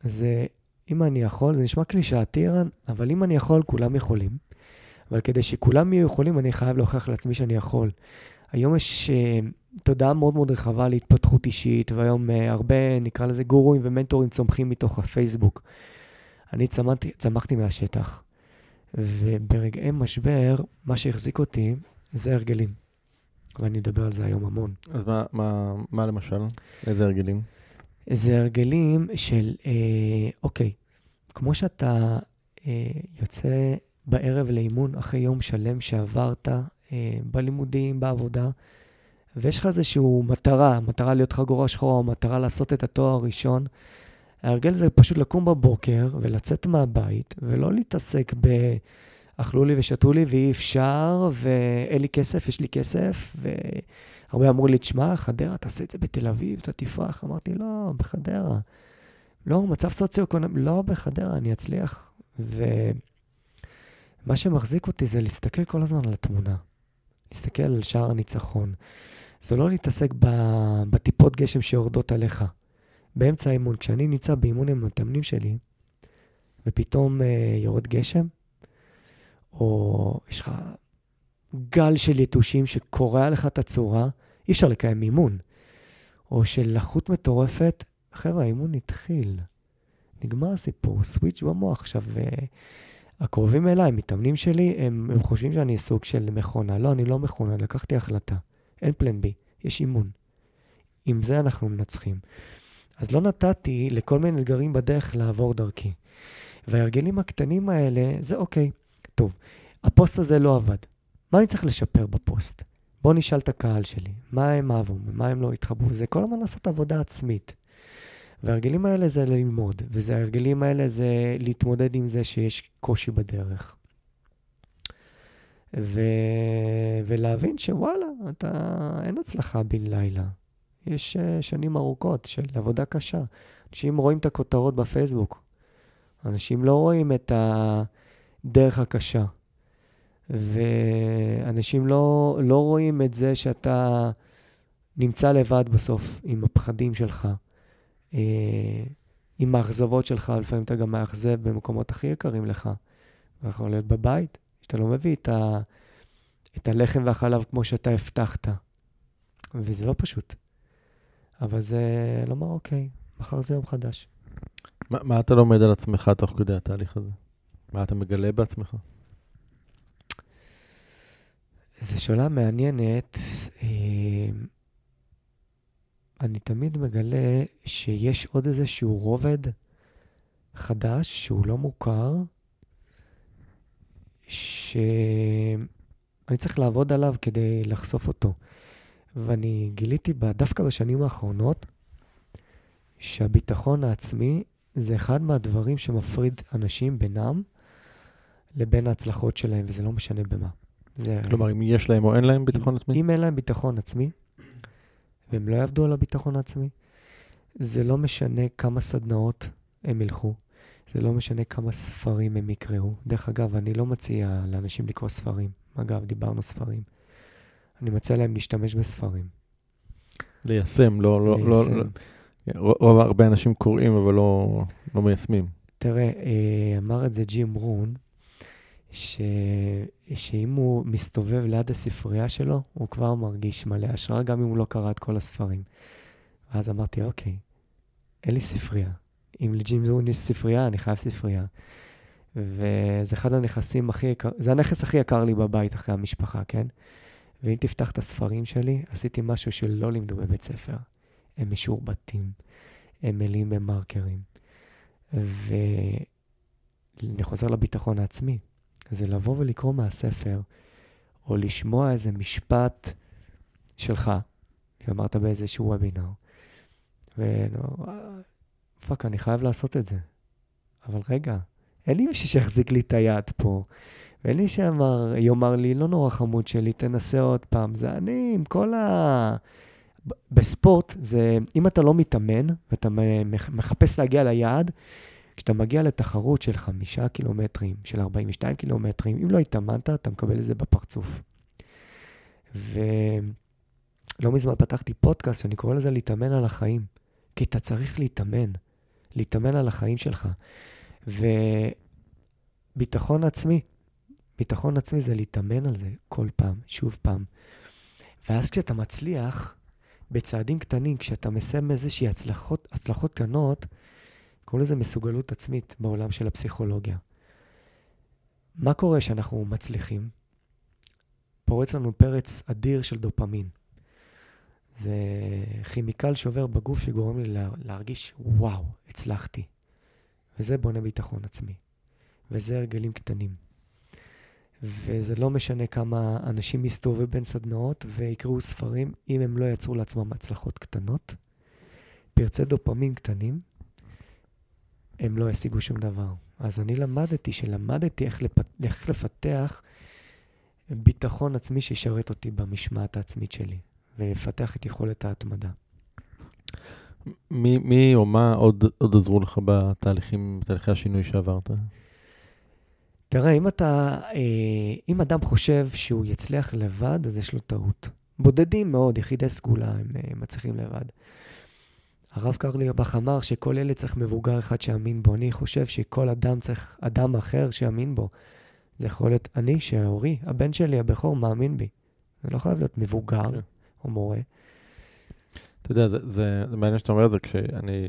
S2: זה, אם אני יכול, זה נשמע קלישאתי, אבל אם אני יכול, כולם יכולים. אבל כדי שכולם יהיו יכולים, אני חייב להוכיח לעצמי שאני יכול. היום יש uh, תודעה מאוד מאוד רחבה להתפתחות אישית, והיום uh, הרבה, נקרא לזה גורואים ומנטורים צומחים מתוך הפייסבוק. אני צמחתי, צמחתי מהשטח, וברגעי משבר, מה שהחזיק אותי זה הרגלים. ואני אדבר על זה היום המון.
S1: אז מה, מה, מה למשל? איזה הרגלים?
S2: זה הרגלים של, אה, אוקיי, כמו שאתה אה, יוצא בערב לאימון אחרי יום שלם שעברת אה, בלימודים, בעבודה, ויש לך איזושהי מטרה, מטרה להיות חגורה שחורה, או מטרה לעשות את התואר הראשון, ההרגל זה פשוט לקום בבוקר ולצאת מהבית, ולא להתעסק ב... אכלו לי ושתו לי ואי אפשר, ואין לי כסף, יש לי כסף, והרבה אמרו לי, תשמע, חדרה, תעשה את זה בתל אביב, אתה תפרח. אמרתי, לא, בחדרה. לא, מצב סוציו-אקונומי, לא, בחדרה, אני אצליח. ומה שמחזיק אותי זה להסתכל כל הזמן על התמונה. להסתכל על שער הניצחון. זה לא להתעסק בטיפות גשם שיורדות עליך. באמצע האימון, כשאני נמצא באימון עם המתאמנים שלי, ופתאום אה, יורד גשם, או יש לך גל של יתושים שקורע לך את הצורה, אי אפשר לקיים אימון. או של לחות מטורפת, חבר'ה, האימון התחיל. נגמר הסיפור, סוויץ' במוח. עכשיו, uh, הקרובים אליי, מתאמנים שלי, הם, הם חושבים שאני סוג של מכונה. לא, אני לא מכונה, לקחתי החלטה. אין פלן בי, יש אימון. עם זה אנחנו מנצחים. אז לא נתתי לכל מיני אתגרים בדרך לעבור דרכי. וההרגלים הקטנים האלה, זה אוקיי. טוב, הפוסט הזה לא עבד. מה אני צריך לשפר בפוסט? בואו נשאל את הקהל שלי, מה הם אהבו, מה הם לא התחברו. זה כל הזמן לעשות עבודה עצמית. וההרגלים האלה זה ללמוד, וההרגלים האלה זה להתמודד עם זה שיש קושי בדרך. ו... ולהבין שוואלה, אתה... אין הצלחה בן לילה. יש uh, שנים ארוכות של עבודה קשה. אנשים רואים את הכותרות בפייסבוק. אנשים לא רואים את הדרך הקשה. ואנשים לא, לא רואים את זה שאתה נמצא לבד בסוף עם הפחדים שלך, אה, עם האכזבות שלך, לפעמים אתה גם מאכזב במקומות הכי יקרים לך. זה יכול להיות בבית, שאתה לא מביא את, ה, את הלחם והחלב כמו שאתה הבטחת. וזה לא פשוט. אבל זה לומר, אוקיי, מחר זה יום חדש.
S1: מה, מה אתה לומד על עצמך תוך כדי התהליך הזה? מה אתה מגלה בעצמך?
S2: זו שאלה מעניינת. אה, אני תמיד מגלה שיש עוד איזשהו רובד חדש שהוא לא מוכר, שאני צריך לעבוד עליו כדי לחשוף אותו. ואני גיליתי דווקא בשנים האחרונות שהביטחון העצמי זה אחד מהדברים שמפריד אנשים בינם לבין ההצלחות שלהם, וזה לא משנה במה.
S1: זה... כלומר, אם יש להם או אין להם ביטחון עצמי?
S2: אם אין להם ביטחון עצמי, והם לא יעבדו על הביטחון העצמי, זה לא משנה כמה סדנאות הם ילכו, זה לא משנה כמה ספרים הם יקראו. דרך אגב, אני לא מציע לאנשים לקרוא ספרים. אגב, דיברנו ספרים. אני מציע להם להשתמש בספרים.
S1: ליישם, לא... לא, לא ליישם. לא, לא, הרבה אנשים קוראים, אבל לא, לא מיישמים.
S2: תראה, אה, אמר את זה ג'ים רון, ש... שאם הוא מסתובב ליד הספרייה שלו, הוא כבר מרגיש מלא השראה, גם אם הוא לא קרא את כל הספרים. ואז אמרתי, אוקיי, אין לי ספרייה. אם לג'ים זון יש ספרייה, אני חייב ספרייה. וזה אחד הנכסים הכי יקר, זה הנכס הכי יקר לי בבית אחרי המשפחה, כן? ואם תפתח את הספרים שלי, עשיתי משהו שלא לימדו בבית ספר. הם משורבטים, הם מלאים במרקרים. ואני חוזר לביטחון העצמי. זה לבוא ולקרוא מהספר, או לשמוע איזה משפט שלך, שאמרת באיזשהו וובינר, ופאק, אני חייב לעשות את זה. אבל רגע, אין לי מישהו שיחזיק לי את היד פה, ואין לי שאמר, יאמר לי, לא נורא חמוד שלי, תנסה עוד פעם. זה אני עם כל ה... בספורט, זה, אם אתה לא מתאמן, ואתה מחפש להגיע ליעד, כשאתה מגיע לתחרות של חמישה קילומטרים, של 42 קילומטרים, אם לא התאמנת, אתה מקבל את זה בפרצוף. ולא מזמן פתחתי פודקאסט שאני קורא לזה להתאמן על החיים. כי אתה צריך להתאמן, להתאמן על החיים שלך. וביטחון עצמי, ביטחון עצמי זה להתאמן על זה כל פעם, שוב פעם. ואז כשאתה מצליח, בצעדים קטנים, כשאתה מסיים איזושהי הצלחות, הצלחות קטנות, קוראים לזה מסוגלות עצמית בעולם של הפסיכולוגיה. מה קורה כשאנחנו מצליחים? פורץ לנו פרץ אדיר של דופמין. זה כימיקל שעובר בגוף שגורם לי להרגיש, וואו, הצלחתי. וזה בונה ביטחון עצמי. וזה הרגלים קטנים. וזה לא משנה כמה אנשים יסתובבו בין סדנאות ויקראו ספרים, אם הם לא יצרו לעצמם הצלחות קטנות, פרצי דופמין קטנים, הם לא ישיגו שום דבר. אז אני למדתי, שלמדתי איך, לפ... איך לפתח ביטחון עצמי שישרת אותי במשמעת העצמית שלי, ולפתח את יכולת ההתמדה.
S1: מי, מי או מה עוד, עוד עזרו לך בתהליכים, בתהליכי השינוי שעברת?
S2: תראה, אם אתה, אה, אם אדם חושב שהוא יצליח לבד, אז יש לו טעות. בודדים מאוד, יחידי סגולה, הם אה, מצליחים לבד. הרב קרליבך אמר שכל ילד צריך מבוגר אחד שיאמין בו. אני חושב שכל אדם צריך אדם אחר שיאמין בו. זה יכול להיות אני, שהורי, הבן שלי, הבכור, מאמין בי. זה לא חייב להיות מבוגר כן. או מורה.
S1: אתה יודע, זה, זה, זה מעניין שאתה אומר את זה כשאני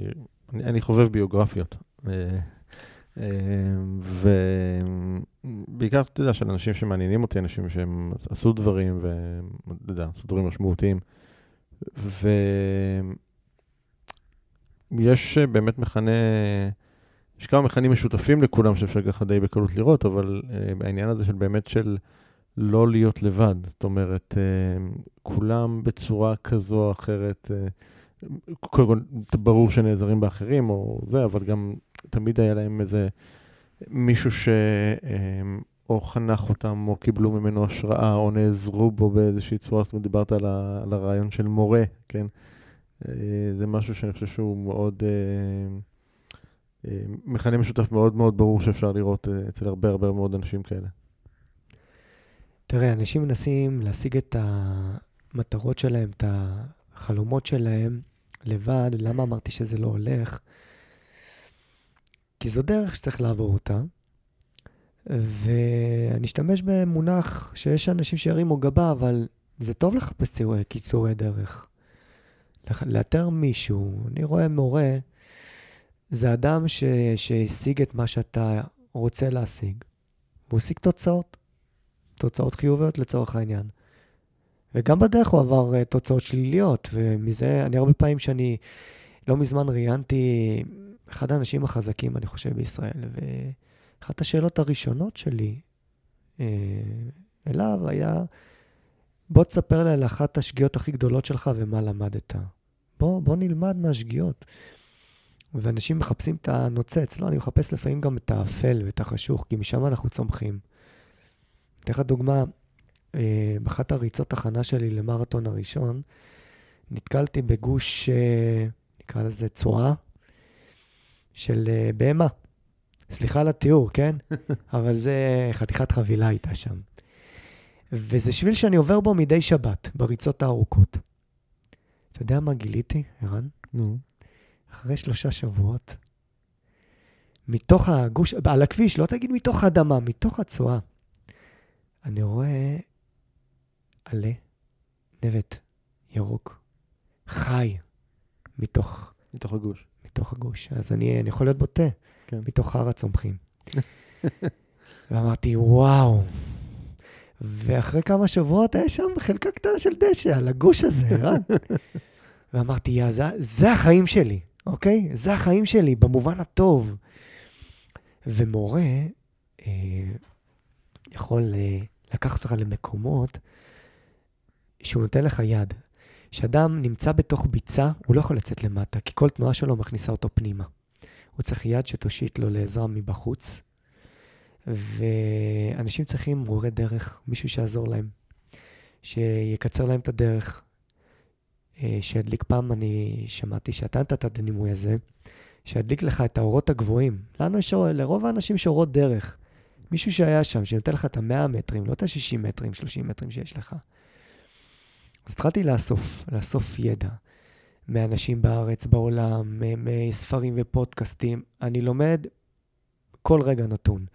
S1: אני, אני חובב ביוגרפיות. אה, אה, ובעיקר, אתה יודע, של אנשים שמעניינים אותי, אנשים שהם עשו דברים, ואתה יודע, עשו דברים משמעותיים. ו... יש באמת מכנה יש כמה מכנים משותפים לכולם שאפשר ככה די בקלות לראות, אבל uh, העניין הזה של באמת של לא להיות לבד, זאת אומרת, uh, כולם בצורה כזו או אחרת, קודם כל, ברור שנעזרים באחרים או זה, אבל גם תמיד היה להם איזה מישהו ש... Uh, או חנך אותם, או קיבלו ממנו השראה, או נעזרו בו באיזושהי צורה, זאת אומרת, דיברת על, ה, על הרעיון של מורה, כן? זה משהו שאני חושב שהוא מאוד... מכנה משותף מאוד מאוד ברור שאפשר לראות אה, אצל הרבה הרבה מאוד אנשים כאלה.
S2: תראה, אנשים מנסים להשיג את המטרות שלהם, את החלומות שלהם לבד. למה אמרתי שזה לא הולך? כי זו דרך שצריך לעבור אותה, ואני אשתמש במונח שיש אנשים שירימו גבה, אבל זה טוב לחפש קיצורי דרך. לאתר מישהו, אני רואה מורה, זה אדם ש, שהשיג את מה שאתה רוצה להשיג, והוא השיג תוצאות, תוצאות חיוביות לצורך העניין. וגם בדרך הוא עבר uh, תוצאות שליליות, ומזה, אני הרבה פעמים שאני, לא מזמן ראיינתי אחד האנשים החזקים, אני חושב, בישראל, ואחת השאלות הראשונות שלי uh, אליו היה, בוא תספר לי על אחת השגיאות הכי גדולות שלך ומה למדת. בוא, בוא נלמד מהשגיאות. ואנשים מחפשים את הנוצץ. לא, אני מחפש לפעמים גם את האפל ואת החשוך, כי משם אנחנו צומחים. אתן לך דוגמה, אה, באחת הריצות הכנה שלי למרתון הראשון, נתקלתי בגוש, אה, נקרא לזה צואה, של אה, בהמה. סליחה על התיאור, כן? אבל זה חתיכת חבילה הייתה שם. וזה שביל שאני עובר בו מדי שבת, בריצות הארוכות. אתה יודע מה גיליתי, ערן? נו. אחרי שלושה שבועות, מתוך הגוש, על הכביש, לא תגיד מתוך האדמה, מתוך הצואה, אני רואה עלה, נבט, ירוק, חי, מתוך...
S1: מתוך הגוש.
S2: מתוך הגוש. אז אני, אני יכול להיות בוטה, כן. מתוך הר הצומחים. ואמרתי, וואו. ואחרי כמה שבועות היה שם חלקה קטנה של דשא על הגוש הזה, רן. ואמרתי, יא, זה, זה החיים שלי. אוקיי? זה החיים שלי, במובן הטוב. ומורה אה, יכול אה, לקחת אותך למקומות שהוא נותן לך יד. כשאדם נמצא בתוך ביצה, הוא לא יכול לצאת למטה, כי כל תנועה שלו מכניסה אותו פנימה. הוא צריך יד שתושיט לו לעזרה מבחוץ, ואנשים צריכים מורה דרך, מישהו שיעזור להם, שיקצר להם את הדרך, שידליק פעם, אני שמעתי שאתה נתת את הדימוי הזה, שידליק לך את האורות הגבוהים. לנו יש, לרוב האנשים יש אורות דרך. מישהו שהיה שם, שנותן לך את ה-100 מטרים, לא את ה-60 מטרים, 30 מטרים שיש לך. אז התחלתי לאסוף, לאסוף ידע מאנשים בארץ, בעולם, מספרים ופודקאסטים. אני לומד כל רגע נתון.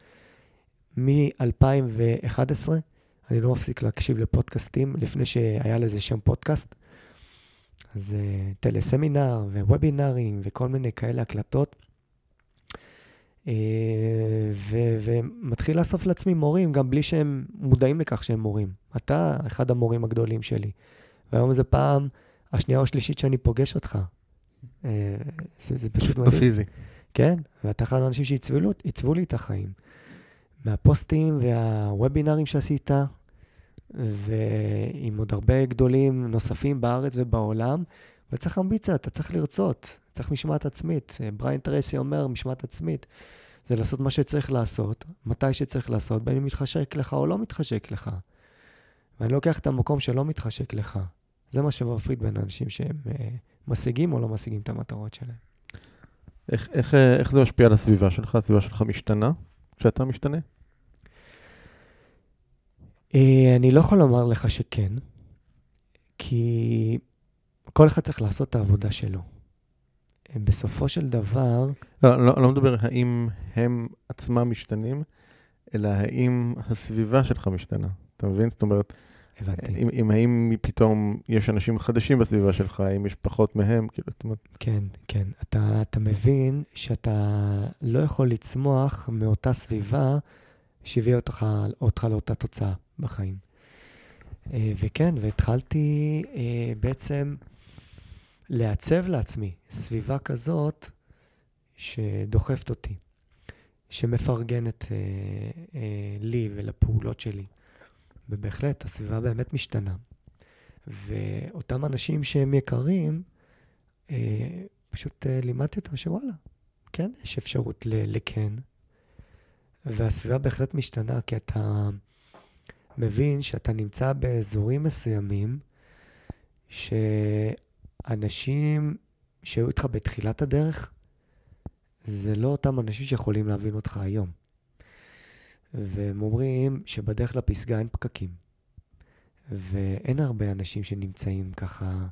S2: מ-2011 אני לא מפסיק להקשיב לפודקאסטים, לפני שהיה לזה שם פודקאסט. אז uh, טלסמינר ווובינרים וכל מיני כאלה הקלטות. Uh, ו- ומתחיל לאסוף לעצמי מורים, גם בלי שהם מודעים לכך שהם מורים. אתה אחד המורים הגדולים שלי. והיום זה פעם השנייה או השלישית שאני פוגש אותך. Uh, זה, זה פשוט מדהים.
S1: בפיזי.
S2: כן, ואתה אחד האנשים שעיצבו לי את החיים. מהפוסטים והוובינרים שעשית, ועם עוד הרבה גדולים נוספים בארץ ובעולם, וצריך אמביציה, אתה צריך לרצות, צריך משמעת עצמית. בריין טרסי אומר, משמעת עצמית. זה לעשות מה שצריך לעשות, מתי שצריך לעשות, בין אם מתחשק לך או לא מתחשק לך. ואני לוקח את המקום שלא מתחשק לך. זה מה שמפריד בין אנשים שהם uh, משיגים או לא משיגים את המטרות שלהם.
S1: איך, איך, אה, איך זה משפיע על הסביבה שלך? הסביבה שלך משתנה כשאתה משתנה?
S2: אה, אני לא יכול לומר לך שכן, כי כל אחד צריך לעשות את העבודה שלו. בסופו של דבר...
S1: לא, לא, לא מדבר האם הם עצמם משתנים, אלא האם הסביבה שלך משתנה. אתה מבין? זאת אומרת, הבנתי. אם, אם האם פתאום יש אנשים חדשים בסביבה שלך, האם יש פחות מהם, כאילו, זאת אומרת...
S2: כן, כן. אתה, אתה מבין שאתה לא יכול לצמוח מאותה סביבה שהביאה אותך, אותך לאותה תוצאה. בחיים. אה, וכן, והתחלתי אה, בעצם לעצב לעצמי סביבה כזאת שדוחפת אותי. שמפרגנת אה, לי ולפעולות שלי. ובהחלט, הסביבה באמת משתנה. ואותם אנשים שהם יקרים, פשוט לימדתי אותם שוואלה, כן, יש אפשרות לכן. והסביבה בהחלט משתנה, כי אתה מבין שאתה נמצא באזורים מסוימים, שאנשים שהיו איתך בתחילת הדרך, זה לא אותם אנשים שיכולים להבין אותך היום. והם אומרים שבדרך לפסגה אין פקקים. ואין הרבה אנשים שנמצאים ככה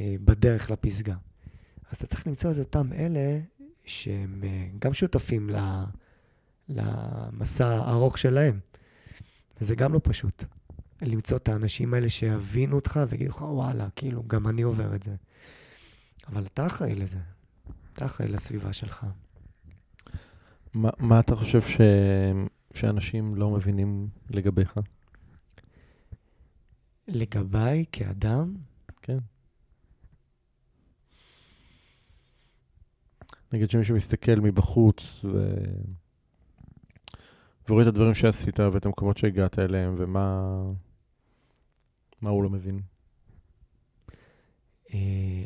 S2: אה, בדרך לפסגה. אז אתה צריך למצוא את אותם אלה שהם אה, גם שותפים ל, למסע הארוך שלהם. וזה גם לא פשוט. למצוא את האנשים האלה שיבינו אותך ויגידו לך, וואלה, כאילו, גם אני עובר את זה. אבל אתה אחראי לזה. אתה אחראי לסביבה שלך.
S1: מה, מה אתה חושב ש... שאנשים לא מבינים לגביך?
S2: לגביי כאדם,
S1: כן. נגיד שמישהו מסתכל מבחוץ ו... ורואה את הדברים שעשית ואת המקומות שהגעת אליהם, ומה מה הוא לא מבין?
S2: אה,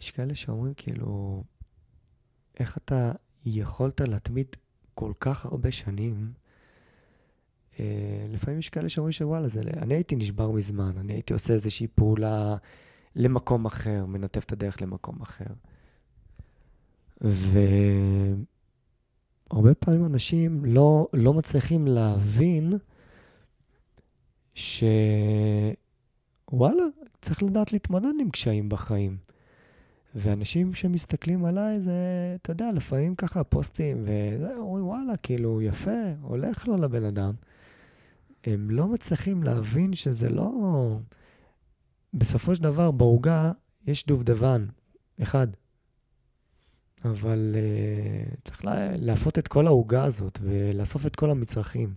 S2: יש כאלה שאומרים כאילו, איך אתה יכולת להתמיד כל כך הרבה שנים? אה, לפעמים יש כאלה שאומרים שוואלה, זה, אני הייתי נשבר מזמן, אני הייתי עושה איזושהי פעולה למקום אחר, מנתב את הדרך למקום אחר. והרבה פעמים אנשים לא, לא מצליחים להבין שוואלה, צריך לדעת להתמודד עם קשיים בחיים. ואנשים שמסתכלים עליי, זה, אתה יודע, לפעמים ככה פוסטים, ואומרים, וואלה, כאילו, יפה, הולך לו לבן אדם. הם לא מצליחים להבין שזה לא... בסופו של דבר, בעוגה יש דובדבן, אחד. אבל uh, צריך לה, להפות את כל העוגה הזאת ולאסוף את כל המצרכים.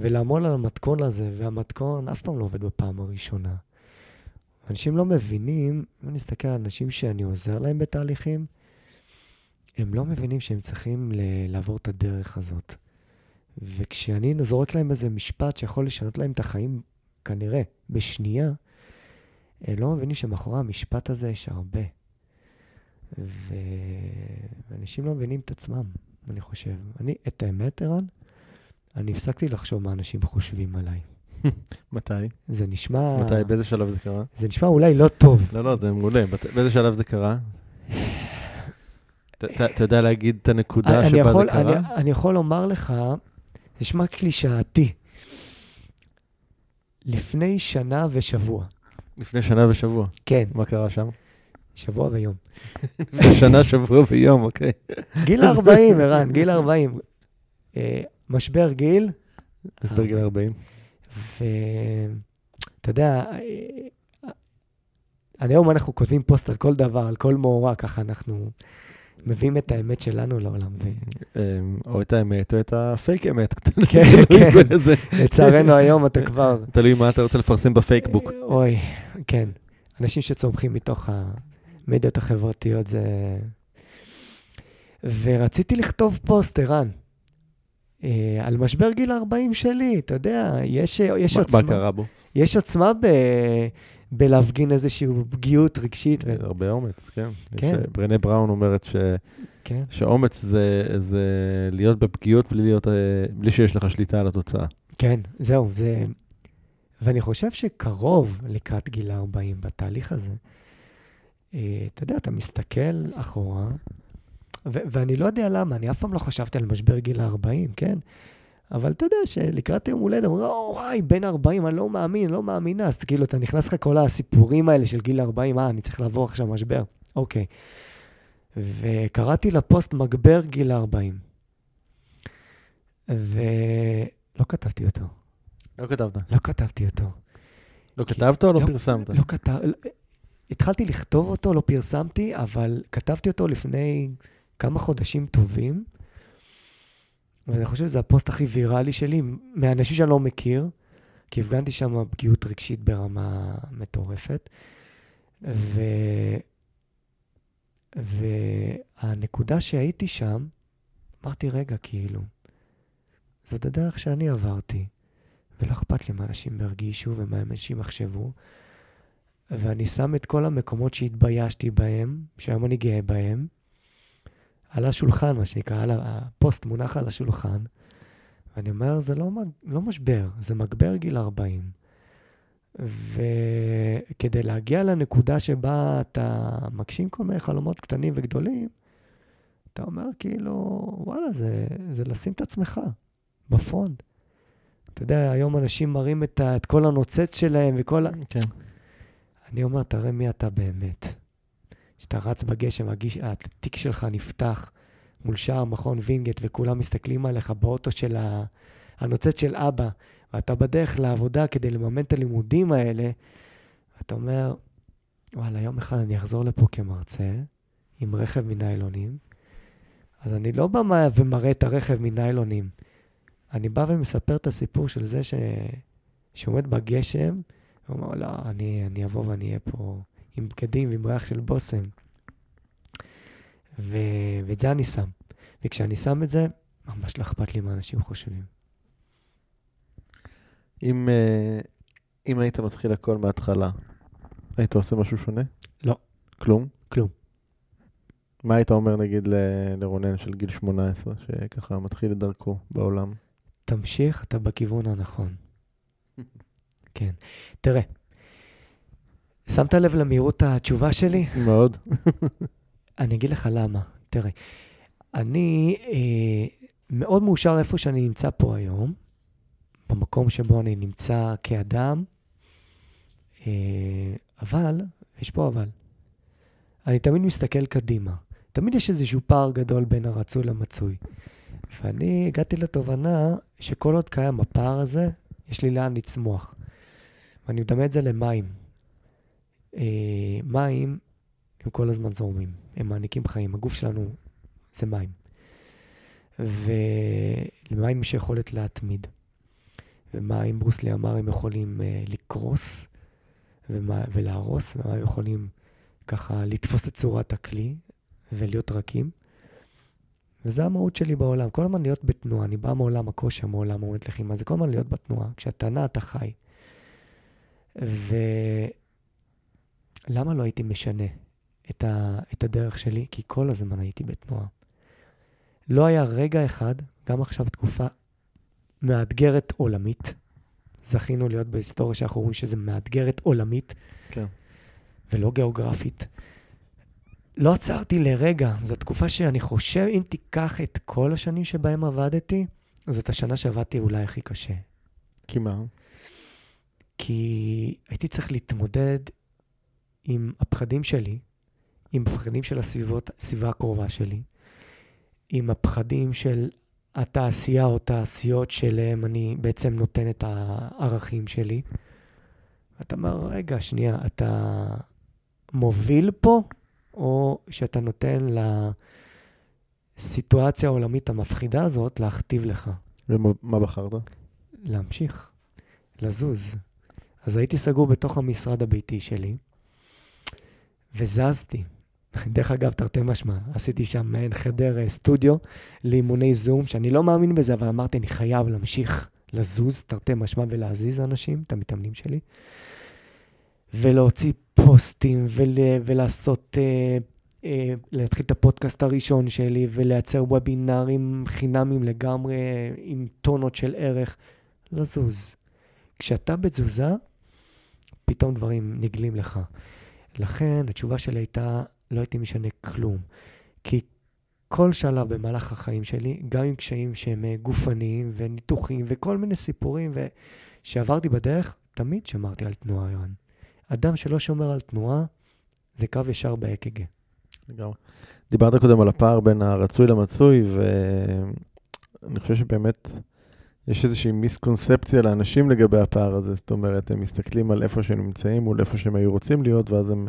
S2: ולעמול על המתכון הזה, והמתכון אף פעם לא עובד בפעם הראשונה. אנשים לא מבינים, אם אני אסתכל על אנשים שאני עוזר להם בתהליכים, הם לא מבינים שהם צריכים ל- לעבור את הדרך הזאת. וכשאני זורק להם איזה משפט שיכול לשנות להם את החיים, כנראה, בשנייה, הם לא מבינים שמאחורי המשפט הזה יש הרבה. ואנשים לא מבינים את עצמם, אני חושב. אני, את האמת, ערן, אני הפסקתי לחשוב מה אנשים חושבים עליי.
S1: מתי?
S2: זה נשמע...
S1: מתי? באיזה שלב זה קרה?
S2: זה נשמע אולי לא טוב.
S1: לא, לא, זה מעולה. באיזה שלב זה קרה? אתה יודע להגיד את הנקודה שבה
S2: יכול,
S1: זה קרה?
S2: אני, אני יכול לומר לך, זה נשמע קלישאתי. לפני שנה ושבוע.
S1: לפני שנה ושבוע.
S2: כן,
S1: מה קרה שם?
S2: שבוע ויום.
S1: שנה, שבוע ויום, אוקיי.
S2: גיל 40, ערן, גיל 40. אה, משבר גיל,
S1: בגיל 40.
S2: ואתה יודע, אה, עד היום אנחנו כותבים פוסט על כל דבר, על כל מאורע, ככה אנחנו מביאים את האמת שלנו לעולם.
S1: אמ, או את האמת או את הפייק אמת.
S2: כן, כן. לצערנו היום אתה כבר...
S1: תלוי מה אתה רוצה לפרסם בפייקבוק.
S2: אוי, כן. אנשים שצומחים מתוך המדיות החברתיות זה... ורציתי לכתוב פוסט, ערן, אה, על משבר גיל 40 שלי, אתה יודע, יש, יש
S1: מה-
S2: עוצמה,
S1: מה קרה בו?
S2: יש עוצמה ב, בלהפגין איזושהי פגיעות רגשית.
S1: הרבה אומץ, כן.
S2: כן.
S1: יש- ברנה בראון אומרת ש-
S2: כן,
S1: שאומץ זה זה להיות בפגיעות בלי להיות, אה, בלי שיש לך שליטה על התוצאה.
S2: כן, זהו, זה... ואני חושב שקרוב לקראת גיל 40 בתהליך הזה, אה, אתה יודע, אתה מסתכל אחורה, ו- ואני לא יודע למה, אני אף פעם לא חשבתי על משבר גיל ה-40, כן? אבל אתה יודע שלקראת יום הולדת, אומרים, או, וואי, בן 40, אני לא מאמין, לא מאמינה. אז כאילו, אתה נכנס לך כל הסיפורים האלה של גיל 40, אה, אני צריך לעבור עכשיו משבר. אוקיי. וקראתי לפוסט מגבר גיל 40. ולא כתבתי אותו.
S1: לא כתבת.
S2: לא כתבתי אותו.
S1: לא כתבת או לא
S2: לא-
S1: פרסמת?
S2: לא כתב... התחלתי לכתוב אותו, לא פרסמתי, אבל כתבתי אותו לפני כמה חודשים טובים, ואני חושב שזה הפוסט הכי ויראלי שלי, מאנשים שאני לא מכיר, כי הפגנתי שם פגיעות רגשית ברמה מטורפת. ו... והנקודה שהייתי שם, אמרתי, רגע, כאילו, זאת הדרך שאני עברתי, ולא אכפת לי מה אנשים ירגישו ומה אנשים יחשבו, ואני שם את כל המקומות שהתביישתי בהם, שהיום אני גאה בהם, על השולחן, מה שנקרא, הפוסט מונח על השולחן, ואני אומר, זה לא, לא משבר, זה מגבר גיל 40. וכדי להגיע לנקודה שבה אתה מגשים כל מיני חלומות קטנים וגדולים, אתה אומר כאילו, וואלה, זה, זה לשים את עצמך בפרונט. אתה יודע, היום אנשים מראים את, ה, את כל הנוצץ שלהם וכל ה...
S1: כן.
S2: אני אומר, תראה מי אתה באמת. כשאתה רץ בגשם, הגיש, התיק שלך נפתח מול שער מכון וינגייט, וכולם מסתכלים עליך באוטו של ה... הנוצץ של אבא, ואתה בדרך לעבודה כדי לממן את הלימודים האלה, אתה אומר, וואלה, יום אחד אני אחזור לפה כמרצה, עם רכב מניילונים, אז אני לא בא ומראה את הרכב מניילונים. אני בא ומספר את הסיפור של זה ש... שעומד בגשם, ואומר, לא, אני, אני אבוא ואני אהיה פה עם בגדים ועם ריח של בושם. ו... ואת זה אני שם. וכשאני שם את זה, ממש לא אכפת לי מה אנשים חושבים.
S1: אם, אה, אם היית מתחיל הכל מההתחלה, היית עושה משהו שונה?
S2: לא.
S1: כלום?
S2: כלום.
S1: מה היית אומר נגיד ל- לרונן של גיל 18, שככה מתחיל את דרכו בעולם?
S2: תמשיך, אתה בכיוון הנכון. כן. תראה, שמת לב למהירות התשובה שלי?
S1: מאוד.
S2: אני אגיד לך למה. תראה, אני אה, מאוד מאושר איפה שאני נמצא פה היום, במקום שבו אני נמצא כאדם, אה, אבל, יש פה אבל, אני תמיד מסתכל קדימה. תמיד יש איזשהו פער גדול בין הרצוי למצוי. ואני הגעתי לתובנה שכל עוד קיים הפער הזה, יש לי לאן לצמוח. ואני מדמה את זה למים. אה, מים הם כל הזמן זורמים, הם מעניקים חיים. הגוף שלנו זה מים. ולמים יש יכולת להתמיד. ומים, ברוסלי אמר, הם יכולים uh, לקרוס ומה, ולהרוס, ומים יכולים ככה לתפוס את צורת הכלי ולהיות רכים. וזה המהות שלי בעולם, כל הזמן להיות בתנועה. אני בא מעולם הכושר, מעולם האומנת לחימה, זה כל הזמן להיות בתנועה. כשאתה נע, אתה חי. ולמה לא הייתי משנה את, ה... את הדרך שלי? כי כל הזמן הייתי בתנועה. לא היה רגע אחד, גם עכשיו תקופה מאתגרת עולמית. זכינו להיות בהיסטוריה שאנחנו רואים שזה מאתגרת עולמית,
S1: כן.
S2: ולא גיאוגרפית. לא עצרתי לרגע, זו תקופה שאני חושב, אם תיקח את כל השנים שבהם עבדתי, זאת השנה שעבדתי אולי הכי קשה.
S1: כי מה?
S2: כי הייתי צריך להתמודד עם הפחדים שלי, עם הפחדים של הסביבות, הסביבה הקרובה שלי, עם הפחדים של התעשייה או תעשיות שלהם אני בעצם נותן את הערכים שלי. אתה אומר, רגע, שנייה, אתה מוביל פה, או שאתה נותן לסיטואציה העולמית המפחידה הזאת להכתיב לך?
S1: ומה בחרת?
S2: להמשיך, לזוז. אז הייתי סגור בתוך המשרד הביתי שלי, וזזתי. דרך אגב, תרתי משמע, עשיתי שם מעין חדר אה, סטודיו לאימוני זום, שאני לא מאמין בזה, אבל אמרתי, אני חייב להמשיך לזוז, תרתי משמע, ולהזיז אנשים, את המתאמנים שלי, ולהוציא פוסטים, ול, ולעשות, אה, אה, להתחיל את הפודקאסט הראשון שלי, ולייצר וובינארים חינמים לגמרי, עם טונות של ערך, לזוז. כשאתה בתזוזה, פתאום דברים נגלים לך. לכן התשובה שלי הייתה, לא הייתי משנה כלום. כי כל שלב במהלך החיים שלי, גם עם קשיים שהם אה, גופניים וניתוחים וכל מיני סיפורים ו... שעברתי בדרך, תמיד שמרתי על תנועה, ערן. אדם שלא שומר על תנועה, זה קו ישר באק"ג.
S1: לגמרי. דיברת קודם על הפער בין הרצוי למצוי, ואני חושב שבאמת יש איזושהי מיסקונספציה לאנשים לגבי הפער הזה. זאת אומרת, הם מסתכלים על איפה שהם נמצאים מול איפה שהם היו רוצים להיות, ואז הם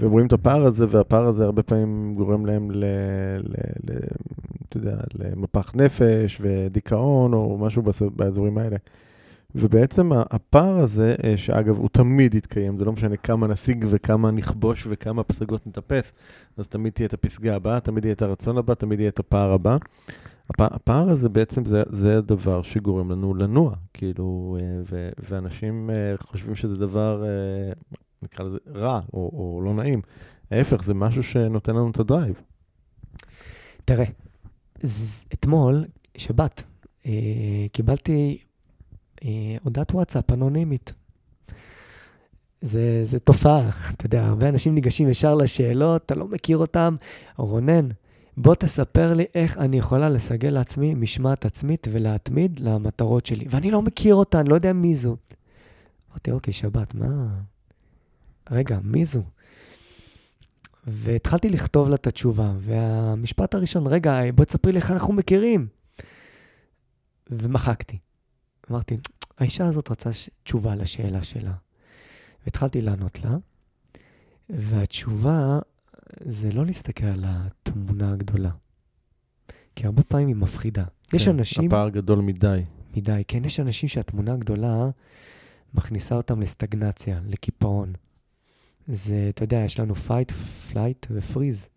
S1: והם רואים את הפער הזה, והפער הזה הרבה פעמים גורם להם ל... ל, ל אתה יודע, למפח נפש ודיכאון או משהו באזורים האלה. ובעצם הפער הזה, אה, שאגב, הוא תמיד יתקיים, זה לא משנה כמה נשיג וכמה נכבוש וכמה פסגות נטפס, אז תמיד תהיה את הפסגה הבאה, תמיד יהיה את הרצון הבא, תמיד יהיה את הפער הבא. הפער הזה בעצם זה, זה הדבר שגורם לנו לנוע, כאילו, ו, ואנשים חושבים שזה דבר, נקרא לזה רע או, או לא נעים. ההפך, זה משהו שנותן לנו את הדרייב.
S2: תראה, אתמול, שבת, קיבלתי הודעת וואטסאפ אנונימית. זה, זה תופעה, אתה יודע, הרבה אנשים ניגשים ישר לשאלות, אתה לא מכיר אותם. רונן, בוא תספר לי איך אני יכולה לסגל לעצמי משמעת עצמית ולהתמיד למטרות שלי. ואני לא מכיר אותה, אני לא יודע מי זו. אמרתי, אוקיי, שבת, מה? רגע, מי זו? והתחלתי לכתוב לה את התשובה, והמשפט הראשון, רגע, בוא תספרי לי איך אנחנו מכירים. ומחקתי. אמרתי, האישה הזאת רצה תשובה לשאלה שלה. והתחלתי לענות לה, והתשובה זה לא להסתכל על התמונה הגדולה. כי הרבה פעמים היא מפחידה. כן, יש אנשים...
S1: הפער גדול מדי.
S2: מדי, כן, יש אנשים שהתמונה הגדולה מכניסה אותם לסטגנציה, לקיפאון. זה, אתה יודע, יש לנו fight, flight ו freeze.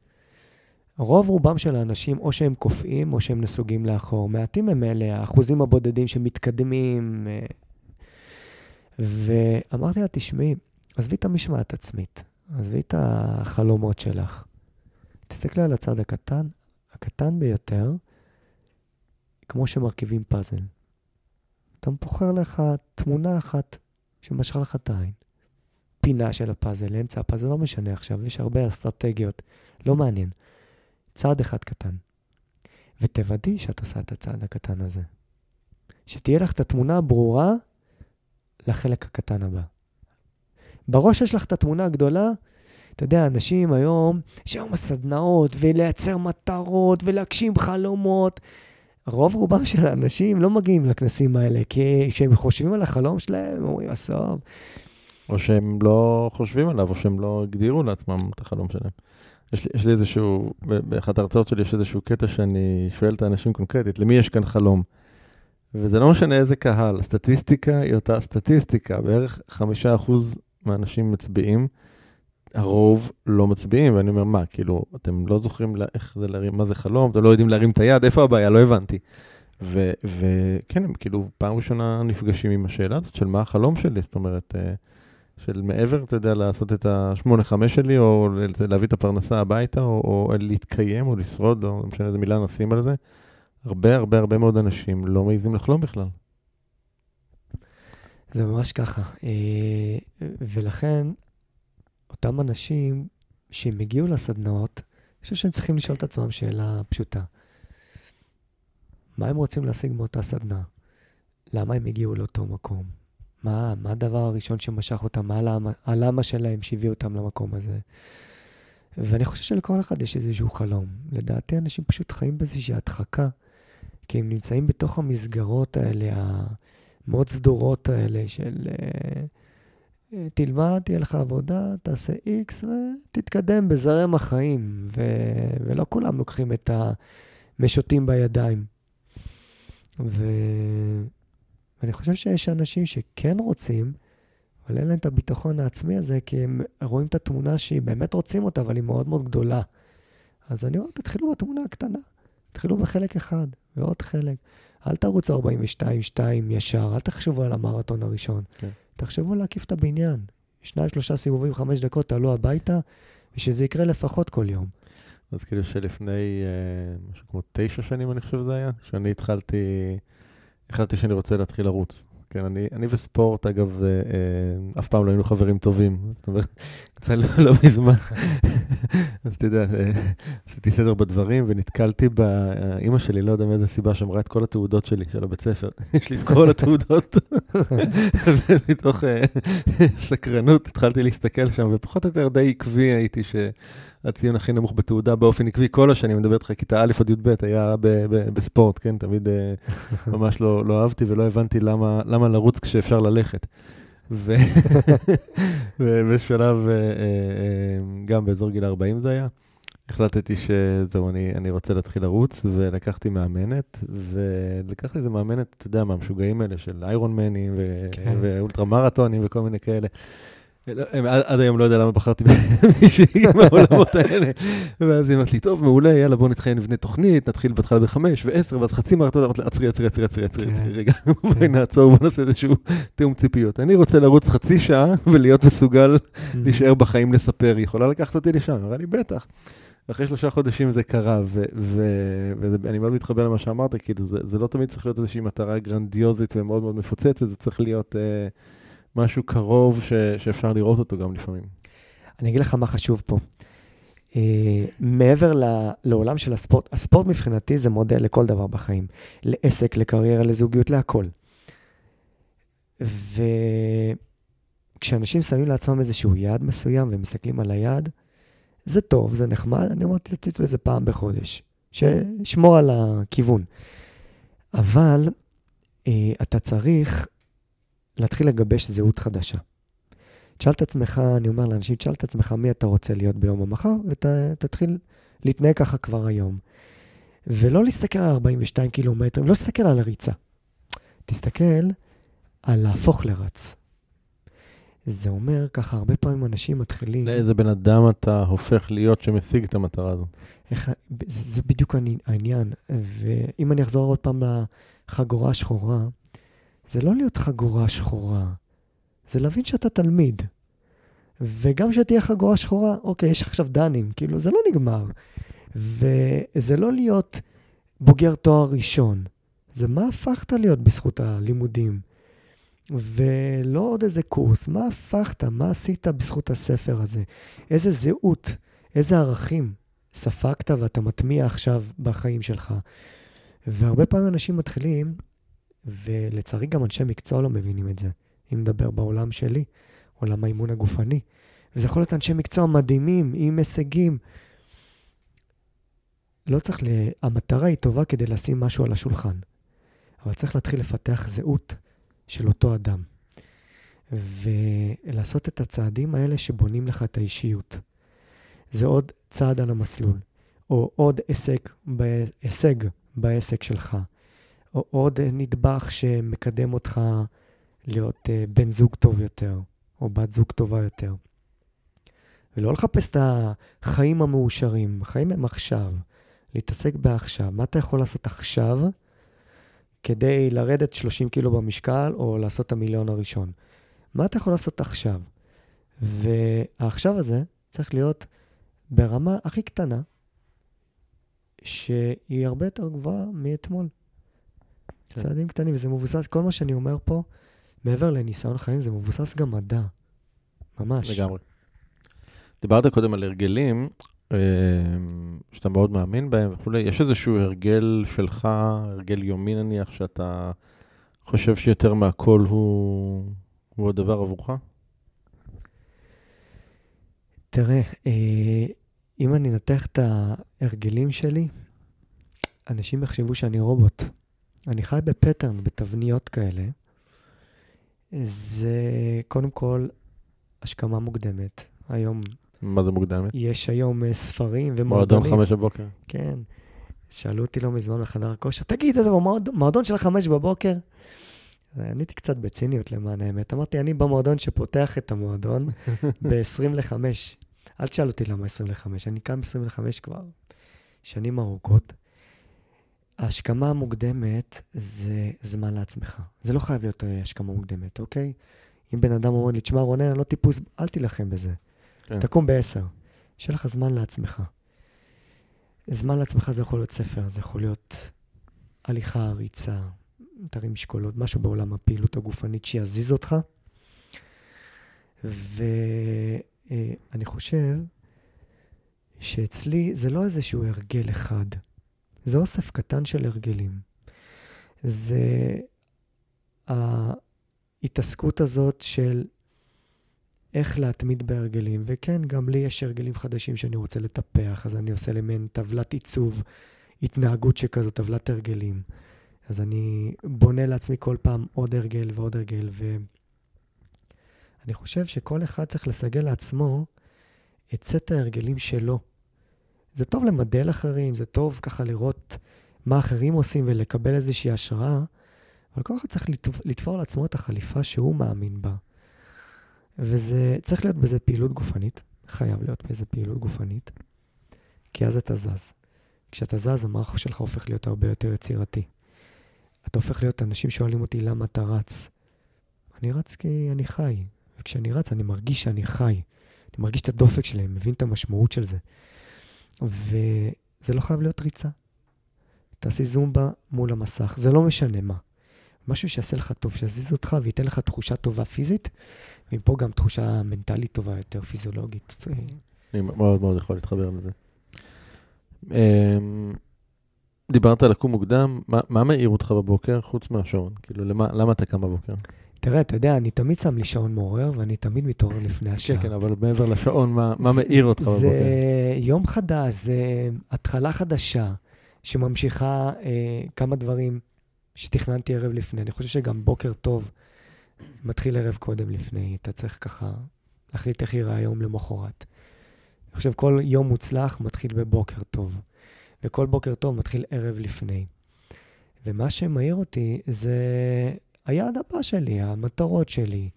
S2: רוב רובם של האנשים, או שהם קופאים, או שהם נסוגים לאחור. מעטים הם אלה, האחוזים הבודדים שמתקדמים. אה, ואמרתי לה, תשמעי, עזבי את המשמעת עצמית, עזבי את החלומות שלך. תסתכלי על הצד הקטן, הקטן ביותר, כמו שמרכיבים פאזל. אתה בוחר לך תמונה אחת שמשכה לך את העין. פינה של הפאזל, אמצע הפאזל, לא משנה עכשיו, יש הרבה אסטרטגיות, לא מעניין. צעד אחד קטן. ותוודאי שאת עושה את הצעד הקטן הזה. שתהיה לך את התמונה הברורה לחלק הקטן הבא. בראש יש לך את התמונה הגדולה, אתה יודע, אנשים היום, יש היום הסדנאות, ולייצר מטרות, ולהגשים חלומות. רוב רובם של האנשים לא מגיעים לכנסים האלה, כי כשהם חושבים על החלום שלהם, הם אומרים, עשור.
S1: או שהם לא חושבים עליו, או שהם לא הגדירו לעצמם את החלום שלהם. יש לי, יש לי איזשהו, באחת ההרצאות שלי יש איזשהו קטע שאני שואל את האנשים קונקרטית, למי יש כאן חלום? וזה לא משנה איזה קהל, הסטטיסטיקה היא אותה סטטיסטיקה, בערך חמישה אחוז מהאנשים מצביעים, הרוב לא מצביעים, ואני אומר, מה, כאילו, אתם לא זוכרים לה, איך זה להרים, מה זה חלום, אתם לא יודעים להרים את היד, איפה הבעיה? לא הבנתי. וכן, הם כאילו פעם ראשונה נפגשים עם השאלה הזאת של מה החלום שלי, זאת אומרת, אה, של מעבר, אתה יודע, לעשות את השמונה חמש שלי, או להביא את הפרנסה הביתה, או, או להתקיים, או לשרוד, או לא משנה איזה מילה נשים על זה. הרבה הרבה הרבה מאוד אנשים לא מעיזים לחלום בכלל.
S2: זה ממש ככה. אה, ולכן, אותם אנשים שהם הגיעו לסדנאות, אני חושב שהם צריכים לשאול את עצמם שאלה פשוטה. מה הם רוצים להשיג מאותה סדנה? למה הם הגיעו לאותו מקום? מה, מה הדבר הראשון שמשך אותם? מה הלמה, הלמה שלהם שהביא אותם למקום הזה? ואני חושב שלכל אחד יש איזשהו חלום. לדעתי אנשים פשוט חיים באיזושהי הדחקה כי הם נמצאים בתוך המסגרות האלה, המאוד סדורות האלה של אה, אה, תלמד, תהיה לך עבודה, תעשה X ותתקדם בזרם החיים. ו... ולא כולם לוקחים את המשוטים בידיים. ו... ואני חושב שיש אנשים שכן רוצים, אבל אין להם את הביטחון העצמי הזה, כי הם רואים את התמונה שהיא באמת רוצים אותה, אבל היא מאוד מאוד גדולה. אז אני אומר, תתחילו בתמונה הקטנה. תתחילו בחלק אחד, ועוד חלק. אל תרוצו 42-2 ישר, אל תחשבו על המרתון הראשון. כן. תחשבו להקיף את הבניין. שניים, שלושה סיבובים, חמש דקות, תעלו הביתה, ושזה יקרה לפחות כל יום.
S1: אז כאילו שלפני אה, משהו כמו תשע שנים, אני חושב שזה היה, שאני התחלתי, החלטתי שאני רוצה להתחיל לרוץ. כן, אני, אני וספורט, אגב, אה, אה, אף פעם לא היינו חברים טובים. זאת אומרת, קצת לא, לא מזמן. אז אתה יודע, אה, עשיתי סדר בדברים ונתקלתי באימא שלי, לא יודע מאיזה סיבה, שאמרה את כל התעודות שלי, של הבית ספר. יש לי את כל התעודות. ומתוך אה, סקרנות התחלתי להסתכל שם, ופחות או יותר די עקבי הייתי ש... הציון הכי נמוך בתעודה באופן עקבי כל השנים, אני מדבר איתך כיתה א' עד י"ב, היה בספורט, כן? תמיד אה, ממש לא, לא אהבתי ולא הבנתי למה, למה לרוץ כשאפשר ללכת. ובשלב, אה, אה, גם באזור גיל 40 זה היה, החלטתי שזהו, אני, אני רוצה להתחיל לרוץ, ולקחתי מאמנת, ולקחתי איזה מאמנת, אתה יודע, מהמשוגעים האלה של איירון מנים, ו- כן. ואולטרה מרתונים וכל מיני כאלה. לא, עד היום לא יודע למה בחרתי במישהי מהעולמות האלה. ואז היא אמרת לי, טוב, מעולה, יאללה, בוא נתחיל, נבנה תוכנית, נתחיל בהתחלה בחמש ועשר, ואז חצי מהרתות, אמרתי לה, עצרי, עצרי, עצרי, עצרי, עצרי,
S2: כן.
S1: רגע, בואי נעצור, בוא נעשה איזשהו תיאום ציפיות. אני רוצה לרוץ חצי שעה ולהיות מסוגל להישאר בחיים לספר, היא יכולה לקחת אותי לשם? אמרה לי, בטח. אחרי שלושה חודשים זה קרה, ואני מאוד מתחבר למה שאמרת, כאילו, זה, לא תמיד צריך להיות איזושהי מטרה גרנדיוזית ומאוד מאוד מפוצצת, זה צריך להיות אה, משהו קרוב ש, שאפשר לראות אותו גם לפעמים.
S2: אני אגיד לך מה חשוב פה. Uh, מעבר ל, לעולם של הספורט, הספורט מבחינתי זה מודל לכל דבר בחיים. לעסק, לקריירה, לזוגיות, להכל. וכשאנשים שמים לעצמם איזשהו יעד מסוים ומסתכלים על היעד, זה טוב, זה נחמד, אני אמרתי להציץ בזה פעם בחודש, שישמור על הכיוון. אבל uh, אתה צריך להתחיל לגבש זהות חדשה. תשאל את עצמך, אני אומר לאנשים, תשאל את עצמך מי אתה רוצה להיות ביום המחר, ותתחיל להתנהג ככה כבר היום. ולא להסתכל על 42 קילומטרים, לא להסתכל על הריצה. תסתכל על להפוך לרץ. זה אומר, ככה, הרבה פעמים אנשים מתחילים...
S1: לאיזה בן אדם אתה הופך להיות שמשיג את המטרה הזו?
S2: איך, זה, זה בדיוק העניין. ואם אני אחזור עוד פעם לחגורה השחורה, זה לא להיות חגורה שחורה, זה להבין שאתה תלמיד. וגם שתהיה חגורה שחורה, אוקיי, יש עכשיו דנים, כאילו, זה לא נגמר. וזה לא להיות בוגר תואר ראשון, זה מה הפכת להיות בזכות הלימודים. ולא עוד איזה קורס, מה הפכת, מה עשית בזכות הספר הזה, איזה זהות, איזה ערכים ספגת ואתה מטמיע עכשיו בחיים שלך. והרבה פעמים אנשים מתחילים, ולצערי גם אנשי מקצוע לא מבינים את זה. אם נדבר בעולם שלי, עולם האימון הגופני. וזה יכול להיות אנשי מקצוע מדהימים, עם הישגים. לא צריך ל... המטרה היא טובה כדי לשים משהו על השולחן, אבל צריך להתחיל לפתח זהות של אותו אדם. ולעשות את הצעדים האלה שבונים לך את האישיות. זה עוד צעד על המסלול, או עוד הישג, הישג בעסק שלך, עוד נדבך שמקדם אותך להיות uh, בן זוג טוב יותר, או בת זוג טובה יותר. ולא לחפש את החיים המאושרים, החיים הם עכשיו, להתעסק בעכשיו. מה אתה יכול לעשות עכשיו כדי לרדת 30 קילו במשקל, או לעשות את המיליון הראשון? מה אתה יכול לעשות עכשיו? והעכשיו הזה צריך להיות ברמה הכי קטנה, שהיא הרבה יותר גבוהה מאתמול. כן. צעדים קטנים, וזה מבוסס, כל מה שאני אומר פה, מעבר לניסיון חיים, זה מבוסס גם מדע. ממש.
S1: לגמרי. דיברת קודם על הרגלים, אה, שאתה מאוד מאמין בהם וכולי. יש איזשהו הרגל שלך, הרגל יומי נניח, שאתה חושב שיותר מהכל הוא, הוא הדבר עבורך?
S2: תראה, אה, אם אני אנתח את ההרגלים שלי, אנשים יחשבו שאני רובוט. אני חי בפטרן, בתבניות כאלה. זה קודם כל השכמה מוקדמת. היום...
S1: מה זה מוקדמת?
S2: יש היום אה, ספרים ומועדונים.
S1: מועדון חמש בבוקר.
S2: כן. שאלו אותי לא מזמן בחדר הכושר, תגיד, אתה במועדון של חמש בבוקר? עניתי קצת בציניות למען האמת. אמרתי, אני במועדון שפותח את המועדון ב-20 ל-5. אל תשאל אותי למה 20 ל-5, אני קם 20 ל-5 כבר שנים ארוכות. ההשכמה המוקדמת זה זמן לעצמך. זה לא חייב להיות אה, השכמה מוקדמת, אוקיי? אם בן אדם אומר לי, תשמע, רונן, אני לא טיפוס, אל תילחם בזה. כן. תקום בעשר. שיהיה לך זמן לעצמך. זמן לעצמך זה יכול להיות ספר, זה יכול להיות הליכה, ריצה, תרים משקולות, משהו בעולם הפעילות הגופנית שיזיז אותך. ואני חושב שאצלי זה לא איזשהו הרגל אחד. זה אוסף קטן של הרגלים. זה ההתעסקות הזאת של איך להתמיד בהרגלים. וכן, גם לי יש הרגלים חדשים שאני רוצה לטפח, אז אני עושה למעין טבלת עיצוב, התנהגות שכזו, טבלת הרגלים. אז אני בונה לעצמי כל פעם עוד הרגל ועוד הרגל, ואני חושב שכל אחד צריך לסגל לעצמו את סט ההרגלים שלו. זה טוב למדל אחרים, זה טוב ככה לראות מה אחרים עושים ולקבל איזושהי השראה, אבל כל אחד צריך לתפור לעצמו את החליפה שהוא מאמין בה. וזה, צריך להיות בזה פעילות גופנית, חייב להיות בזה פעילות גופנית, כי אז אתה זז. כשאתה זז, המערך שלך הופך להיות הרבה יותר יצירתי. אתה הופך להיות, אנשים שואלים אותי למה אתה רץ. אני רץ כי אני חי, וכשאני רץ אני מרגיש שאני חי. אני מרגיש את הדופק אני מבין את המשמעות של זה. וזה לא חייב להיות ריצה. תעשי זומבה מול המסך, זה לא משנה מה. משהו שיעשה לך טוב, שיזיז אותך וייתן לך תחושה טובה פיזית, ומפה גם תחושה מנטלית טובה יותר, פיזיולוגית.
S1: אני מאוד מאוד יכול להתחבר לזה. אמ, דיברת על לקום מוקדם, מה, מה מעיר אותך בבוקר חוץ מהשעון? כאילו, למה, למה אתה קם בבוקר?
S2: תראה, אתה יודע, אני תמיד שם לי שעון מעורר, ואני תמיד מתעורר לפני השעה.
S1: כן, כן, אבל מעבר לשעון, מה, מה מעיר אותך בבוקר?
S2: זה יום חדש, זה התחלה חדשה, שממשיכה אה, כמה דברים שתכננתי ערב לפני. אני חושב שגם בוקר טוב מתחיל ערב קודם לפני. אתה צריך ככה להחליט איך ייראה היום למחרת. אני חושב כל יום מוצלח מתחיל בבוקר טוב, וכל בוקר טוב מתחיל ערב לפני. ומה שמעיר אותי זה היעד הבא שלי, המטרות שלי,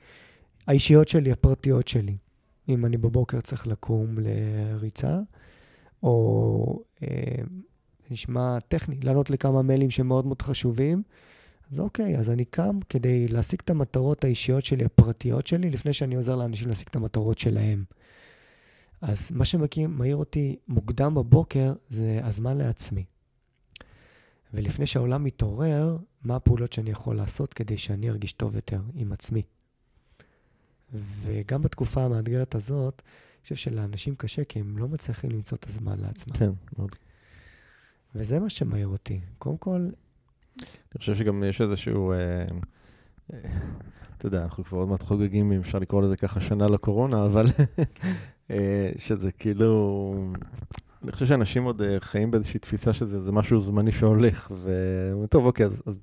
S2: האישיות שלי, הפרטיות שלי. אם אני בבוקר צריך לקום לריצה, או אה, נשמע טכני, לענות לכמה מיילים שמאוד מאוד חשובים, אז אוקיי, אז אני קם כדי להשיג את המטרות האישיות שלי, הפרטיות שלי, לפני שאני עוזר לאנשים להשיג את המטרות שלהם. אז מה שמעיר אותי מוקדם בבוקר זה הזמן לעצמי. ולפני שהעולם מתעורר, מה הפעולות שאני יכול לעשות כדי שאני ארגיש טוב יותר עם עצמי. וגם בתקופה המאתגרת הזאת, אני חושב שלאנשים קשה, כי הם לא מצליחים למצוא את הזמן לעצמם.
S1: כן, מאוד.
S2: וזה מה שמעיר אותי. קודם כל...
S1: אני חושב שגם יש איזשהו... אה, אה, אתה יודע, אנחנו כבר עוד מעט חוגגים, אם אפשר לקרוא לזה ככה, שנה לקורונה, אבל אה, שזה כאילו... אני חושב שאנשים עוד אה, חיים באיזושהי תפיסה שזה משהו זמני שהולך, וטוב, אוקיי, אז, אז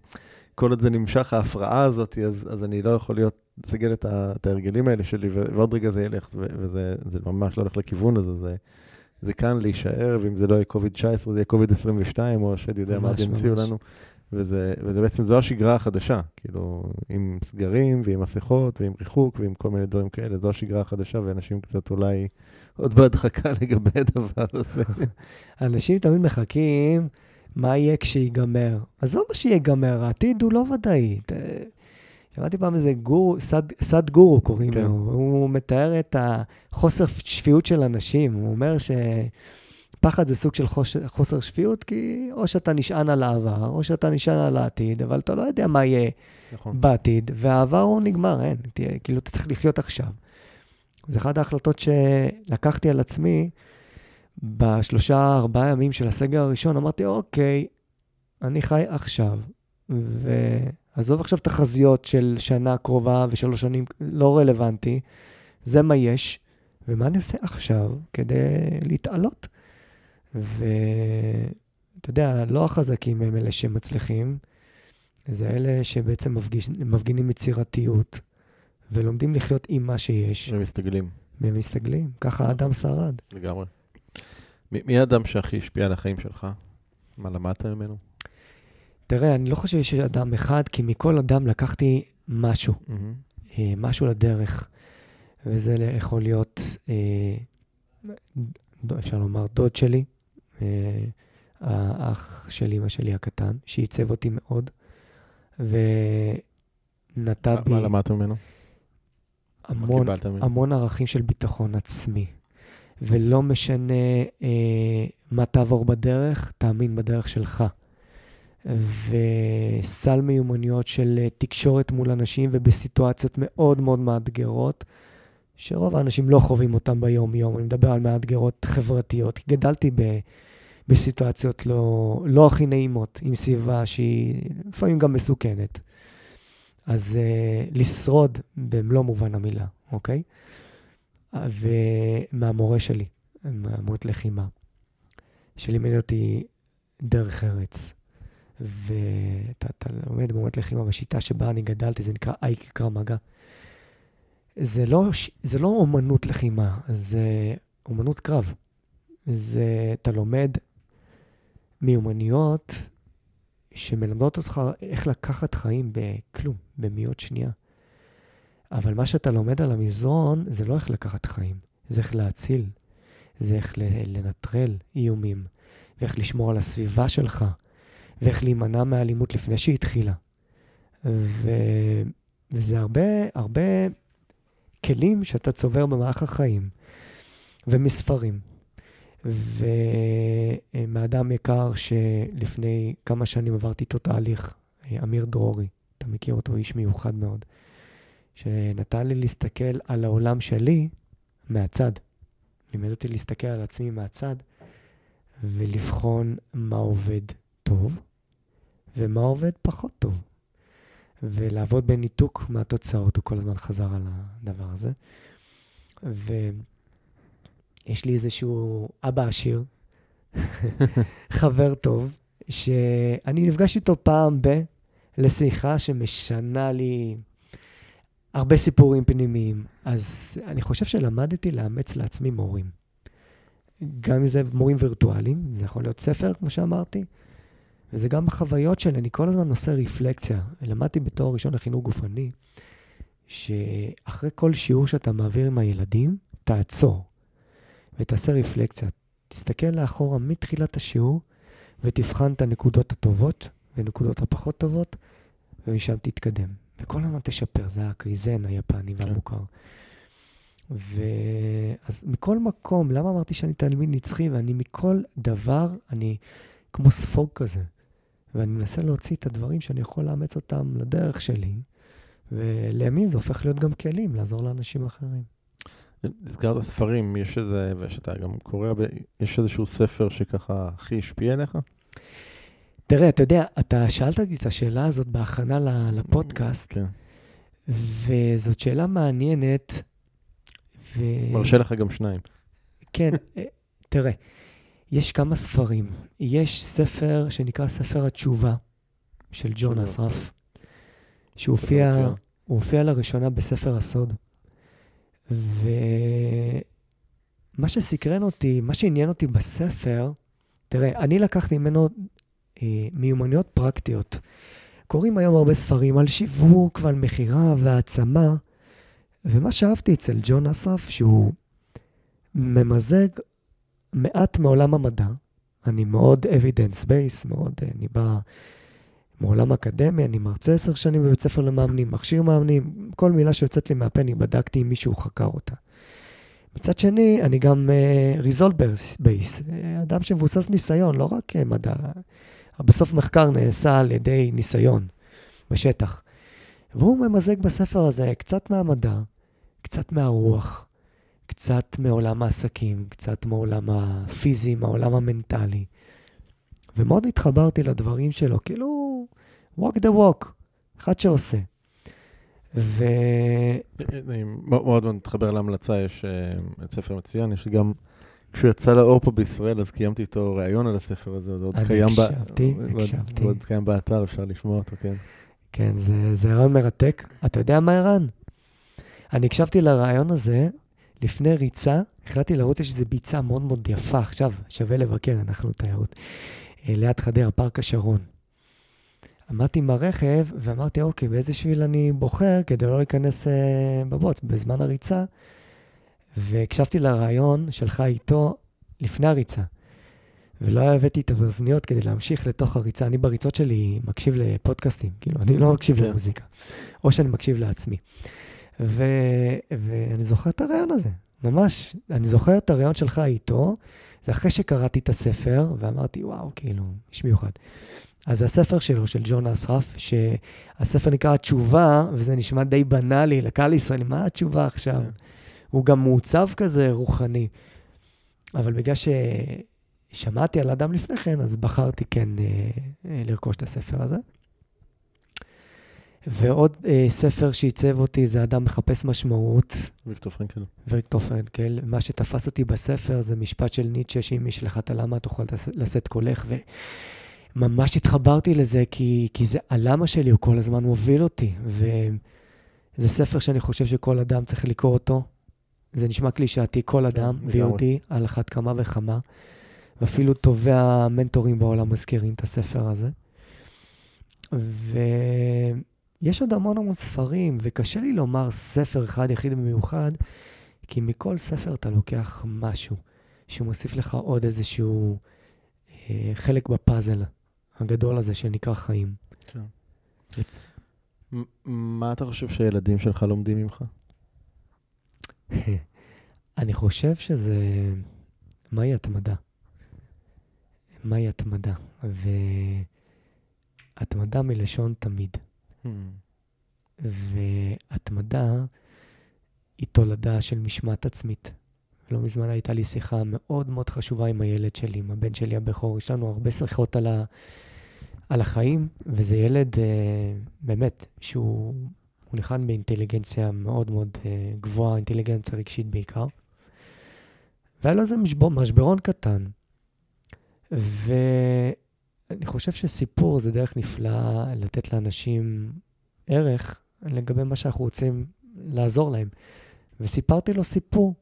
S1: כל עוד זה נמשך, ההפרעה הזאת, אז, אז אני לא יכול להיות, לסגל את, את ההרגלים האלה שלי, ועוד רגע זה ילך, וזה ממש לא הולך לכיוון הזה, זה, זה כאן להישאר, ואם זה לא יהיה COVID-19, זה יהיה COVID-22, או השד יודע מה ימציאו לנו. וזה, וזה בעצם, זו השגרה החדשה, כאילו, עם סגרים ועם מסכות ועם ריחוק ועם כל מיני דברים כאלה, זו השגרה החדשה, ואנשים קצת אולי עוד בהדחקה לגבי הדבר הזה.
S2: אנשים תמיד מחכים, מה יהיה כשיגמר? עזוב מה שיגמר, העתיד הוא לא ודאי. שמעתי פעם איזה גורו, סד, סד גורו קוראים כן. לו, הוא מתאר את החוסר שפיות של אנשים, הוא אומר ש... פחד זה סוג של חוש, חוסר שפיות, כי או שאתה נשען על העבר, או שאתה נשען על העתיד, אבל אתה לא יודע מה יהיה נכון. בעתיד, והעבר הוא נגמר, אין. תהיה, כאילו, אתה צריך לחיות עכשיו. זו אחת ההחלטות שלקחתי על עצמי בשלושה, ארבעה ימים של הסגר הראשון. אמרתי, אוקיי, אני חי עכשיו, ועזוב עכשיו תחזיות של שנה קרובה ושלוש שנים, לא רלוונטי, זה מה יש, ומה אני עושה עכשיו כדי להתעלות? ואתה יודע, לא החזקים הם אלה שמצליחים, זה אלה שבעצם מפגיש, מפגינים יצירתיות, ולומדים לחיות עם מה שיש.
S1: ומסתגלים.
S2: ומסתגלים, ככה האדם שרד.
S1: לגמרי. מי האדם שהכי השפיע על החיים שלך? מה למדת ממנו?
S2: תראה, אני לא חושב שיש אדם אחד, כי מכל אדם לקחתי משהו, mm-hmm. משהו לדרך. וזה יכול להיות, אה, אפשר לומר, דוד שלי, האח של אימא שלי הקטן, שעיצב אותי מאוד, ונטע בי...
S1: מה למדת ממנו?
S2: המון, המון ערכים של ביטחון עצמי. ולא משנה אה, מה תעבור בדרך, תאמין בדרך שלך. וסל מיומנויות של אה, תקשורת מול אנשים ובסיטואציות מאוד מאוד מאתגרות, שרוב האנשים לא חווים אותם ביום-יום. אני מדבר על מאתגרות חברתיות. גדלתי ב, בסיטואציות לא, לא הכי נעימות, עם סביבה שהיא לפעמים גם מסוכנת. אז uh, לשרוד במלוא מובן המילה, אוקיי? ומהמורה שלי, מהמורת לחימה, שלימד אותי דרך ארץ. ואתה לומד במורת לחימה בשיטה שבה אני גדלתי, זה נקרא אייק קרמגה. זה לא, זה לא אומנות לחימה, זה אומנות קרב. זה, אתה לומד מיומנויות שמלמדות אותך איך לקחת חיים בכלום, במאות שנייה. אבל מה שאתה לומד על המזרון, זה לא איך לקחת חיים, זה איך להציל, זה איך לנטרל איומים, ואיך לשמור על הסביבה שלך, ואיך להימנע מהאלימות לפני שהיא התחילה. ו... וזה הרבה, הרבה כלים שאתה צובר במערך החיים, ומספרים. ומאדם יקר שלפני כמה שנים עברתי איתו תהליך, אמיר דרורי, אתה מכיר אותו, איש מיוחד מאוד, שנתן לי להסתכל על העולם שלי מהצד. לימד אותי להסתכל על עצמי מהצד ולבחון מה עובד טוב ומה עובד פחות טוב. ולעבוד בניתוק מהתוצאות, הוא כל הזמן חזר על הדבר הזה. ויש לי איזשהו אבא עשיר, חבר טוב, שאני נפגש איתו פעם ב... לשיחה שמשנה לי הרבה סיפורים פנימיים. אז אני חושב שלמדתי לאמץ לעצמי מורים. גם אם זה מורים וירטואליים, זה יכול להיות ספר, כמו שאמרתי, וזה גם החוויות שלי, אני כל הזמן עושה רפלקציה. למדתי בתואר ראשון לחינוך גופני, שאחרי כל שיעור שאתה מעביר עם הילדים, תעצור ותעשה רפלקציה. תסתכל לאחורה מתחילת השיעור ותבחן את הנקודות הטובות ונקודות הפחות טובות, ומשם תתקדם. וכל הזמן תשפר, זה הקריזן היפני כן. והמוכר. ואז מכל מקום, למה אמרתי שאני תלמיד נצחי? ואני מכל דבר, אני כמו ספוג כזה. ואני מנסה להוציא את הדברים שאני יכול לאמץ אותם לדרך שלי, ולימים זה הופך להיות גם כלים, לעזור לאנשים אחרים.
S1: הזכרת ספרים, יש איזה, ושאתה גם קורא, יש איזשהו ספר שככה הכי השפיע עליך?
S2: תראה, אתה יודע, אתה שאלת אותי את השאלה הזאת בהכנה לפודקאסט, כן. וזאת שאלה מעניינת.
S1: ו... מרשה לך גם שניים.
S2: כן, אה, תראה, יש כמה ספרים. יש ספר שנקרא ספר התשובה של ג'ון אסרף, שהופיע לראשונה בספר הסוד. ומה שסקרן אותי, מה שעניין אותי בספר, תראה, אני לקחתי ממנו אה, מיומנויות פרקטיות. קוראים היום הרבה ספרים על שיווק ועל מכירה והעצמה, ומה שאהבתי אצל ג'ון אסרף, שהוא ממזג מעט מעולם המדע. אני מאוד evidence base, מאוד, אה, אני בא מעולם אקדמי, אני מרצה עשר שנים בבית ספר למאמנים, מכשיר מאמנים, כל מילה שיוצאת לי מהפה, אני בדקתי אם מישהו חקר אותה. מצד שני, אני גם uh, result base, אדם שמבוסס ניסיון, לא רק uh, מדע. בסוף מחקר נעשה על ידי ניסיון בשטח. והוא ממזג בספר הזה קצת מהמדע, קצת מהרוח, קצת מעולם העסקים, קצת מעולם הפיזי, מהעולם המנטלי. ומאוד התחברתי לדברים שלו, כאילו, walk the walk, אחד שעושה. ו...
S1: אני מאוד מאוד מתחבר להמלצה, יש uh, ספר מצוין, יש גם, כשהוא יצא לאור פה בישראל, אז קיימתי איתו ראיון על הספר הזה, זה עוד קיים,
S2: הקשבתי, ב... הקשבתי.
S1: עוד קיים באתר, אפשר לשמוע אותו, כן.
S2: כן, זה, רעיון מרתק. אתה יודע מה, ערן? אני הקשבתי לרעיון הזה לפני ריצה, החלטתי לראות יש איזו ביצה מאוד מאוד יפה, עכשיו שווה לבקר, אנחנו תיירות, אה, ליד חדרה, פארק השרון. עמדתי עם הרכב ואמרתי, אוקיי, באיזה שביל אני בוחר כדי לא להיכנס uh, בבוץ בזמן הריצה, והקשבתי לרעיון שלך איתו לפני הריצה. ולא הבאתי את האוזניות כדי להמשיך לתוך הריצה. אני בריצות שלי מקשיב לפודקאסטים, כאילו, אני לא מקשיב כן. למוזיקה, או שאני מקשיב לעצמי. ו, ואני זוכר את הרעיון הזה, ממש. אני זוכר את הרעיון שלך איתו, זה אחרי שקראתי את הספר, ואמרתי, וואו, כאילו, איש מיוחד. אז זה הספר שלו, של ג'ון אסרף, שהספר נקרא התשובה, וזה נשמע די בנאלי לקהל ישראלי, מה התשובה עכשיו? כן. הוא גם מעוצב כזה רוחני. אבל בגלל ששמעתי על אדם לפני כן, אז בחרתי כן אה, אה, לרכוש את הספר הזה. ועוד אה, ספר שעיצב אותי זה אדם מחפש משמעות.
S1: ויקטור פרנקל.
S2: ויקטור פרנקל. מה שתפס אותי בספר זה משפט של ניטשה, שאם יש לך את הלמה תוכל לשאת קולך. וממש התחברתי לזה, כי, כי זה הלמה שלי, הוא כל הזמן מוביל אותי. וזה ספר שאני חושב שכל אדם צריך לקרוא אותו. זה נשמע קלישאתי, כל כן, אדם, ויהודי, על אחת כמה וכמה. ואפילו טובי המנטורים בעולם מזכירים את הספר הזה. ו... יש עוד המון המון ספרים, וקשה לי לומר ספר אחד יחיד במיוחד, כי מכל ספר אתה לוקח משהו שמוסיף לך עוד איזשהו אה, חלק בפאזל הגדול הזה שנקרא חיים.
S1: כן. מה אתה חושב שהילדים שלך לומדים ממך?
S2: אני חושב שזה... מהי התמדה? מהי התמדה? והתמדה מלשון תמיד. Hmm. והתמדה היא תולדה של משמעת עצמית. לא מזמן הייתה לי שיחה מאוד מאוד חשובה עם הילד שלי, עם הבן שלי הבכור. יש לנו הרבה שיחות על, ה, על החיים, וזה ילד, אה, באמת, שהוא ניחן באינטליגנציה מאוד מאוד אה, גבוהה, אינטליגנציה רגשית בעיקר. והיה לו איזה משבר, משברון קטן. ואני חושב שסיפור זה דרך נפלאה לתת לאנשים ערך לגבי מה שאנחנו רוצים לעזור להם. וסיפרתי לו סיפור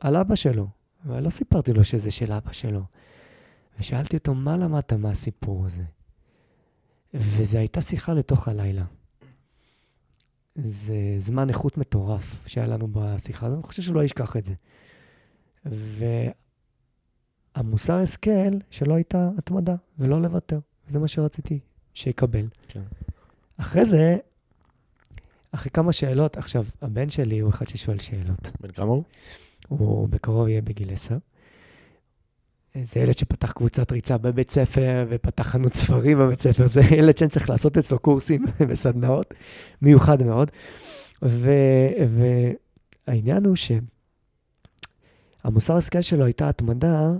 S2: על אבא שלו, אבל לא סיפרתי לו שזה של אבא שלו. ושאלתי אותו, מה למדת מהסיפור הזה? וזו הייתה שיחה לתוך הלילה. זה זמן איכות מטורף שהיה לנו בשיחה הזאת, אני חושב שהוא לא ישכח את זה. והמוסר השכל שלו הייתה התמדה ולא לוותר. זה מה שרציתי שיקבל. כן. אחרי זה, אחרי כמה שאלות, עכשיו, הבן שלי הוא אחד ששואל שאלות.
S1: בן כמה הוא?
S2: הוא בקרוב יהיה בגיל 10. זה ילד שפתח קבוצת ריצה בבית ספר ופתח חנות ספרים בבית ספר. זה ילד שאני צריך לעשות אצלו קורסים וסדנאות, מיוחד מאוד. והעניין הוא שהמוסר השכל שלו הייתה התמדה,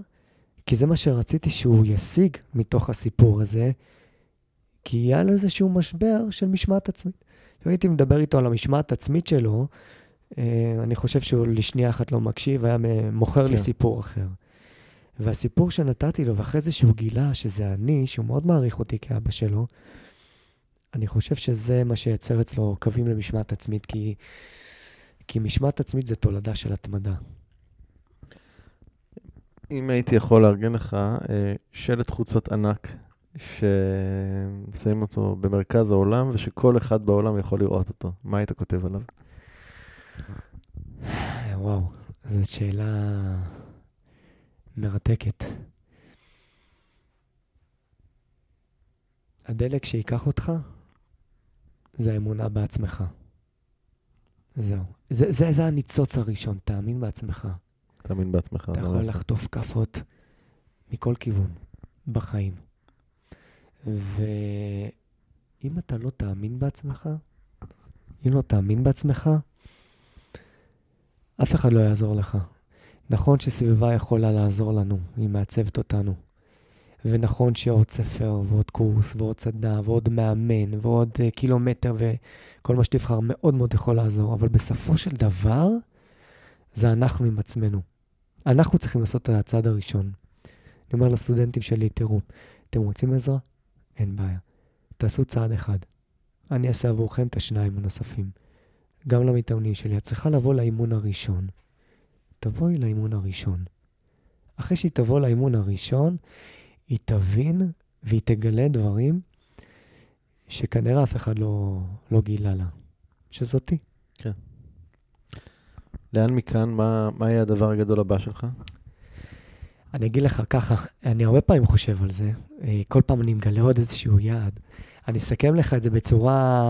S2: כי זה מה שרציתי שהוא ישיג מתוך הסיפור הזה, כי היה לו איזשהו משבר של משמעת עצמית. אם הייתי מדבר איתו על המשמעת עצמית שלו, אה, אני חושב שהוא לשנייה אחת לא מקשיב, היה מוכר כן. לי סיפור אחר. והסיפור שנתתי לו, ואחרי זה שהוא גילה שזה אני, שהוא מאוד מעריך אותי כאבא שלו, אני חושב שזה מה שייצר אצלו קווים למשמעת עצמית, כי, כי משמעת עצמית זה תולדה של התמדה.
S1: אם הייתי יכול לארגן לך אה, שלט חוצות ענק, ששמים אותו במרכז העולם, ושכל אחד בעולם יכול לראות אותו, מה היית כותב עליו?
S2: וואו, זאת שאלה... מרתקת. הדלק שייקח אותך זה האמונה בעצמך. זהו. זה, זה, זה הניצוץ הראשון, תאמין בעצמך.
S1: תאמין בעצמך.
S2: אתה יכול לחטוף כאפות מכל כיוון בחיים. ואם אתה לא תאמין בעצמך, אם לא תאמין בעצמך, אף אחד לא יעזור לך. נכון שסביבה יכולה לעזור לנו, היא מעצבת אותנו. ונכון שעוד ספר, ועוד קורס, ועוד סדנה, ועוד מאמן, ועוד uh, קילומטר, וכל מה שתבחר מאוד מאוד יכול לעזור, אבל בסופו של דבר, זה אנחנו עם עצמנו. אנחנו צריכים לעשות את הצעד הראשון. אני אומר לסטודנטים שלי, תראו, אתם רוצים עזרה? אין בעיה. תעשו צעד אחד. אני אעשה עבורכם את השניים הנוספים. גם למתאמנים שלי. את צריכה לבוא לאימון הראשון. תבואי לאימון הראשון. אחרי שהיא תבוא לאימון הראשון, היא תבין והיא תגלה דברים שכנראה אף אחד לא, לא גילה לה, שזאתי.
S1: כן. לאן מכאן, מה, מה יהיה הדבר הגדול הבא שלך?
S2: אני אגיד לך ככה, אני הרבה פעמים חושב על זה, אה, כל פעם אני מגלה עוד איזשהו יעד. אני אסכם לך את זה בצורה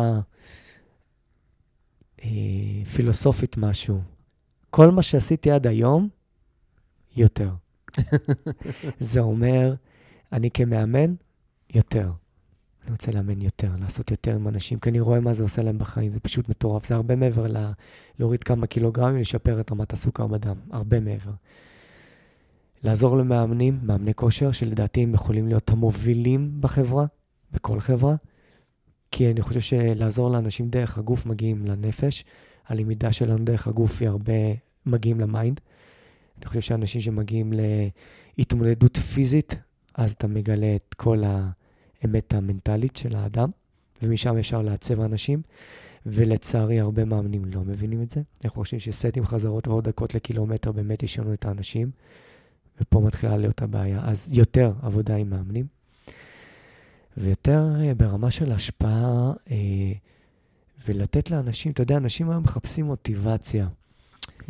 S2: אה, פילוסופית משהו. כל מה שעשיתי עד היום, יותר. זה אומר, אני כמאמן, יותר. אני רוצה לאמן יותר, לעשות יותר עם אנשים, כי אני רואה מה זה עושה להם בחיים, זה פשוט מטורף. זה הרבה מעבר ל... להוריד כמה קילוגרמים, לשפר את רמת הסוכר בדם, הרבה מעבר. לעזור למאמנים, מאמני כושר, שלדעתי הם יכולים להיות המובילים בחברה, בכל חברה, כי אני חושב שלעזור לאנשים דרך הגוף מגיעים לנפש, הלמידה שלנו דרך הגוף היא הרבה מגיעים ל mind. אני חושב שאנשים שמגיעים להתמודדות פיזית, אז אתה מגלה את כל האמת המנטלית של האדם, ומשם אפשר לעצב אנשים, ולצערי הרבה מאמנים לא מבינים את זה. אנחנו חושבים שסטים חזרות ועוד דקות לקילומטר באמת ישנו את האנשים, ופה מתחילה להיות הבעיה. אז יותר עבודה עם מאמנים. ויותר אה, ברמה של השפעה, אה, ולתת לאנשים, אתה יודע, אנשים היום מחפשים מוטיבציה.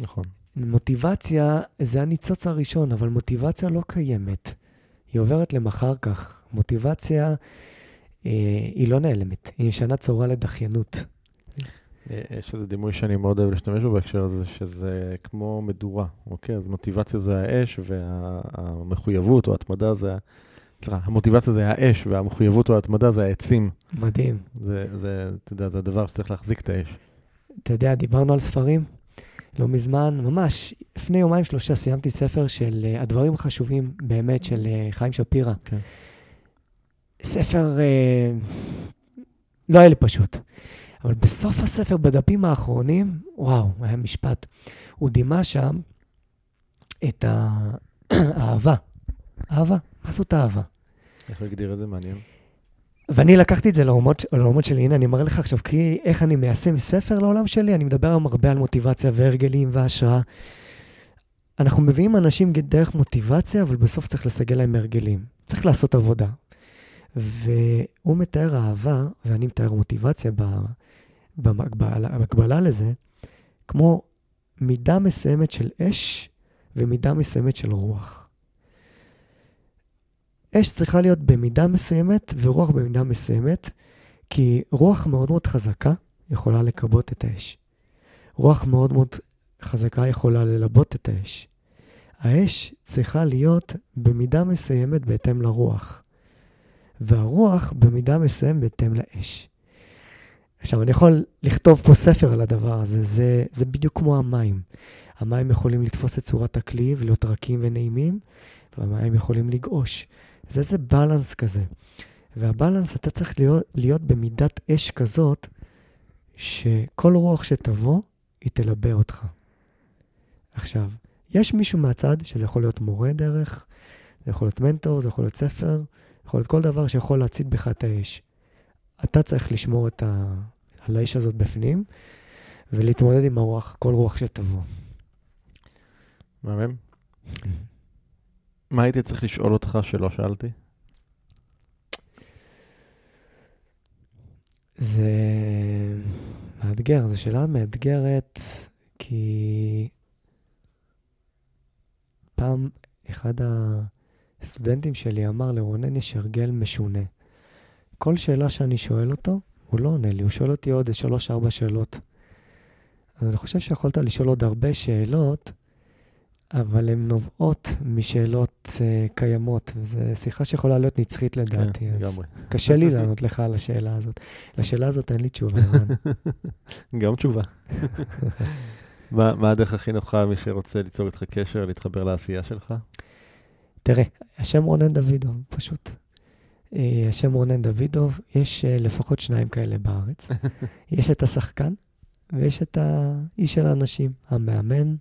S1: נכון.
S2: מוטיבציה זה הניצוץ הראשון, אבל מוטיבציה לא קיימת. היא עוברת למחר כך. מוטיבציה אה, היא לא נעלמת, היא משנה צורה לדחיינות.
S1: אה, יש איזה דימוי שאני מאוד אוהב להשתמש בו בהקשר הזה, שזה כמו מדורה, אוקיי? אז מוטיבציה זה האש, והמחויבות או ההתמדה זה... סליחה, המוטיבציה זה האש, והמחויבות או ההתמדה זה העצים.
S2: מדהים.
S1: זה, זה, אתה יודע, זה הדבר שצריך להחזיק את האש.
S2: אתה יודע, דיברנו על ספרים. לא מזמן, ממש, לפני יומיים שלושה סיימתי ספר של uh, הדברים החשובים באמת של uh, חיים שפירא.
S1: כן.
S2: ספר, uh, לא היה לי פשוט. אבל בסוף הספר, בדפים האחרונים, וואו, היה משפט. הוא דימה שם את האהבה. אהבה, מה זאת אהבה?
S1: איך הוא הגדיר את זה? מעניין.
S2: ואני לקחתי את זה לעולמות, לעולמות שלי. הנה, אני מראה לך עכשיו כי איך אני מיישם ספר לעולם שלי. אני מדבר היום הרבה על מוטיבציה והרגלים והשראה. אנחנו מביאים אנשים דרך מוטיבציה, אבל בסוף צריך לסגל להם הרגלים. צריך לעשות עבודה. והוא מתאר אהבה, ואני מתאר מוטיבציה בהקבלה לזה, כמו מידה מסוימת של אש ומידה מסוימת של רוח. אש צריכה להיות במידה מסוימת ורוח במידה מסוימת, כי רוח מאוד מאוד חזקה יכולה לכבות את האש. רוח מאוד מאוד חזקה יכולה ללבות את האש. האש צריכה להיות במידה מסוימת בהתאם לרוח, והרוח במידה מסוימת בהתאם לאש. עכשיו, אני יכול לכתוב פה ספר על הדבר הזה, זה, זה בדיוק כמו המים. המים יכולים לתפוס את צורת הכלי ולהיות רכים ונעימים, והמים יכולים לגעוש. זה איזה בלנס כזה. והבלנס, אתה צריך להיות, להיות במידת אש כזאת, שכל רוח שתבוא, היא תלבה אותך. עכשיו, יש מישהו מהצד, שזה יכול להיות מורה דרך, זה יכול להיות מנטור, זה יכול להיות ספר, יכול להיות כל דבר שיכול להצית בך את האש. אתה צריך לשמור את ה... על האש הזאת בפנים, ולהתמודד עם הרוח, כל רוח שתבוא.
S1: מהמם. מה הייתי צריך לשאול אותך שלא שאלתי?
S2: זה מאתגר, זו שאלה מאתגרת, כי פעם אחד הסטודנטים שלי אמר, לרונן יש הרגל משונה. כל שאלה שאני שואל אותו, הוא לא עונה לי, הוא שואל אותי עוד שלוש-ארבע שאלות. אז אני חושב שיכולת לשאול עוד הרבה שאלות, אבל הן נובעות משאלות uh, קיימות. זו שיחה שיכולה להיות נצחית לדעתי.
S1: כן, לגמרי.
S2: קשה לי לענות לך על השאלה הזאת. לשאלה הזאת אין לי תשובה, רן.
S1: גם תשובה. מה, מה הדרך הכי נוחה למי שרוצה ליצור איתך קשר, להתחבר לעשייה שלך?
S2: תראה, השם רונן דוידוב, פשוט. Uh, השם רונן דוידוב, יש uh, לפחות שניים כאלה בארץ. יש את השחקן ויש את האיש של האנשים, המאמן.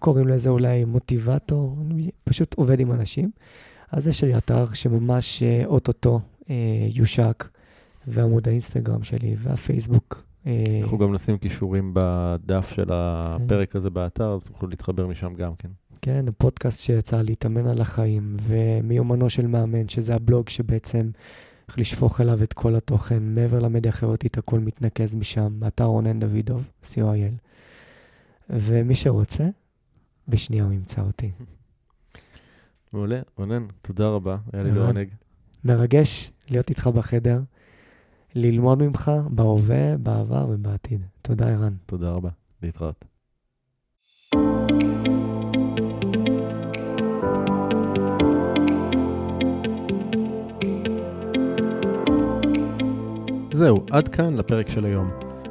S2: קוראים לזה אולי מוטיבטור, אני פשוט עובד עם אנשים. אז יש לי אתר שממש אה, אוטוטו אה, יושק, ועמוד האינסטגרם שלי, והפייסבוק.
S1: אה, אנחנו גם נשים כישורים בדף של הפרק הזה באתר, אז תוכלו להתחבר משם גם כן.
S2: כן, פודקאסט שיצא להתאמן על החיים, ומיומנו של מאמן, שזה הבלוג שבעצם איך לשפוך אליו את כל התוכן, מעבר למדיה החברתית, הכל מתנקז משם, באתר רונן דוידוב, co.il. ומי שרוצה, בשנייה הוא ימצא אותי.
S1: מעולה, רונן, תודה רבה, היה לי לעונג.
S2: מרגש להיות איתך בחדר, ללמוד ממך בהווה, בעבר ובעתיד. תודה, ערן.
S1: תודה רבה, להתראות. זהו, עד כאן לפרק של היום.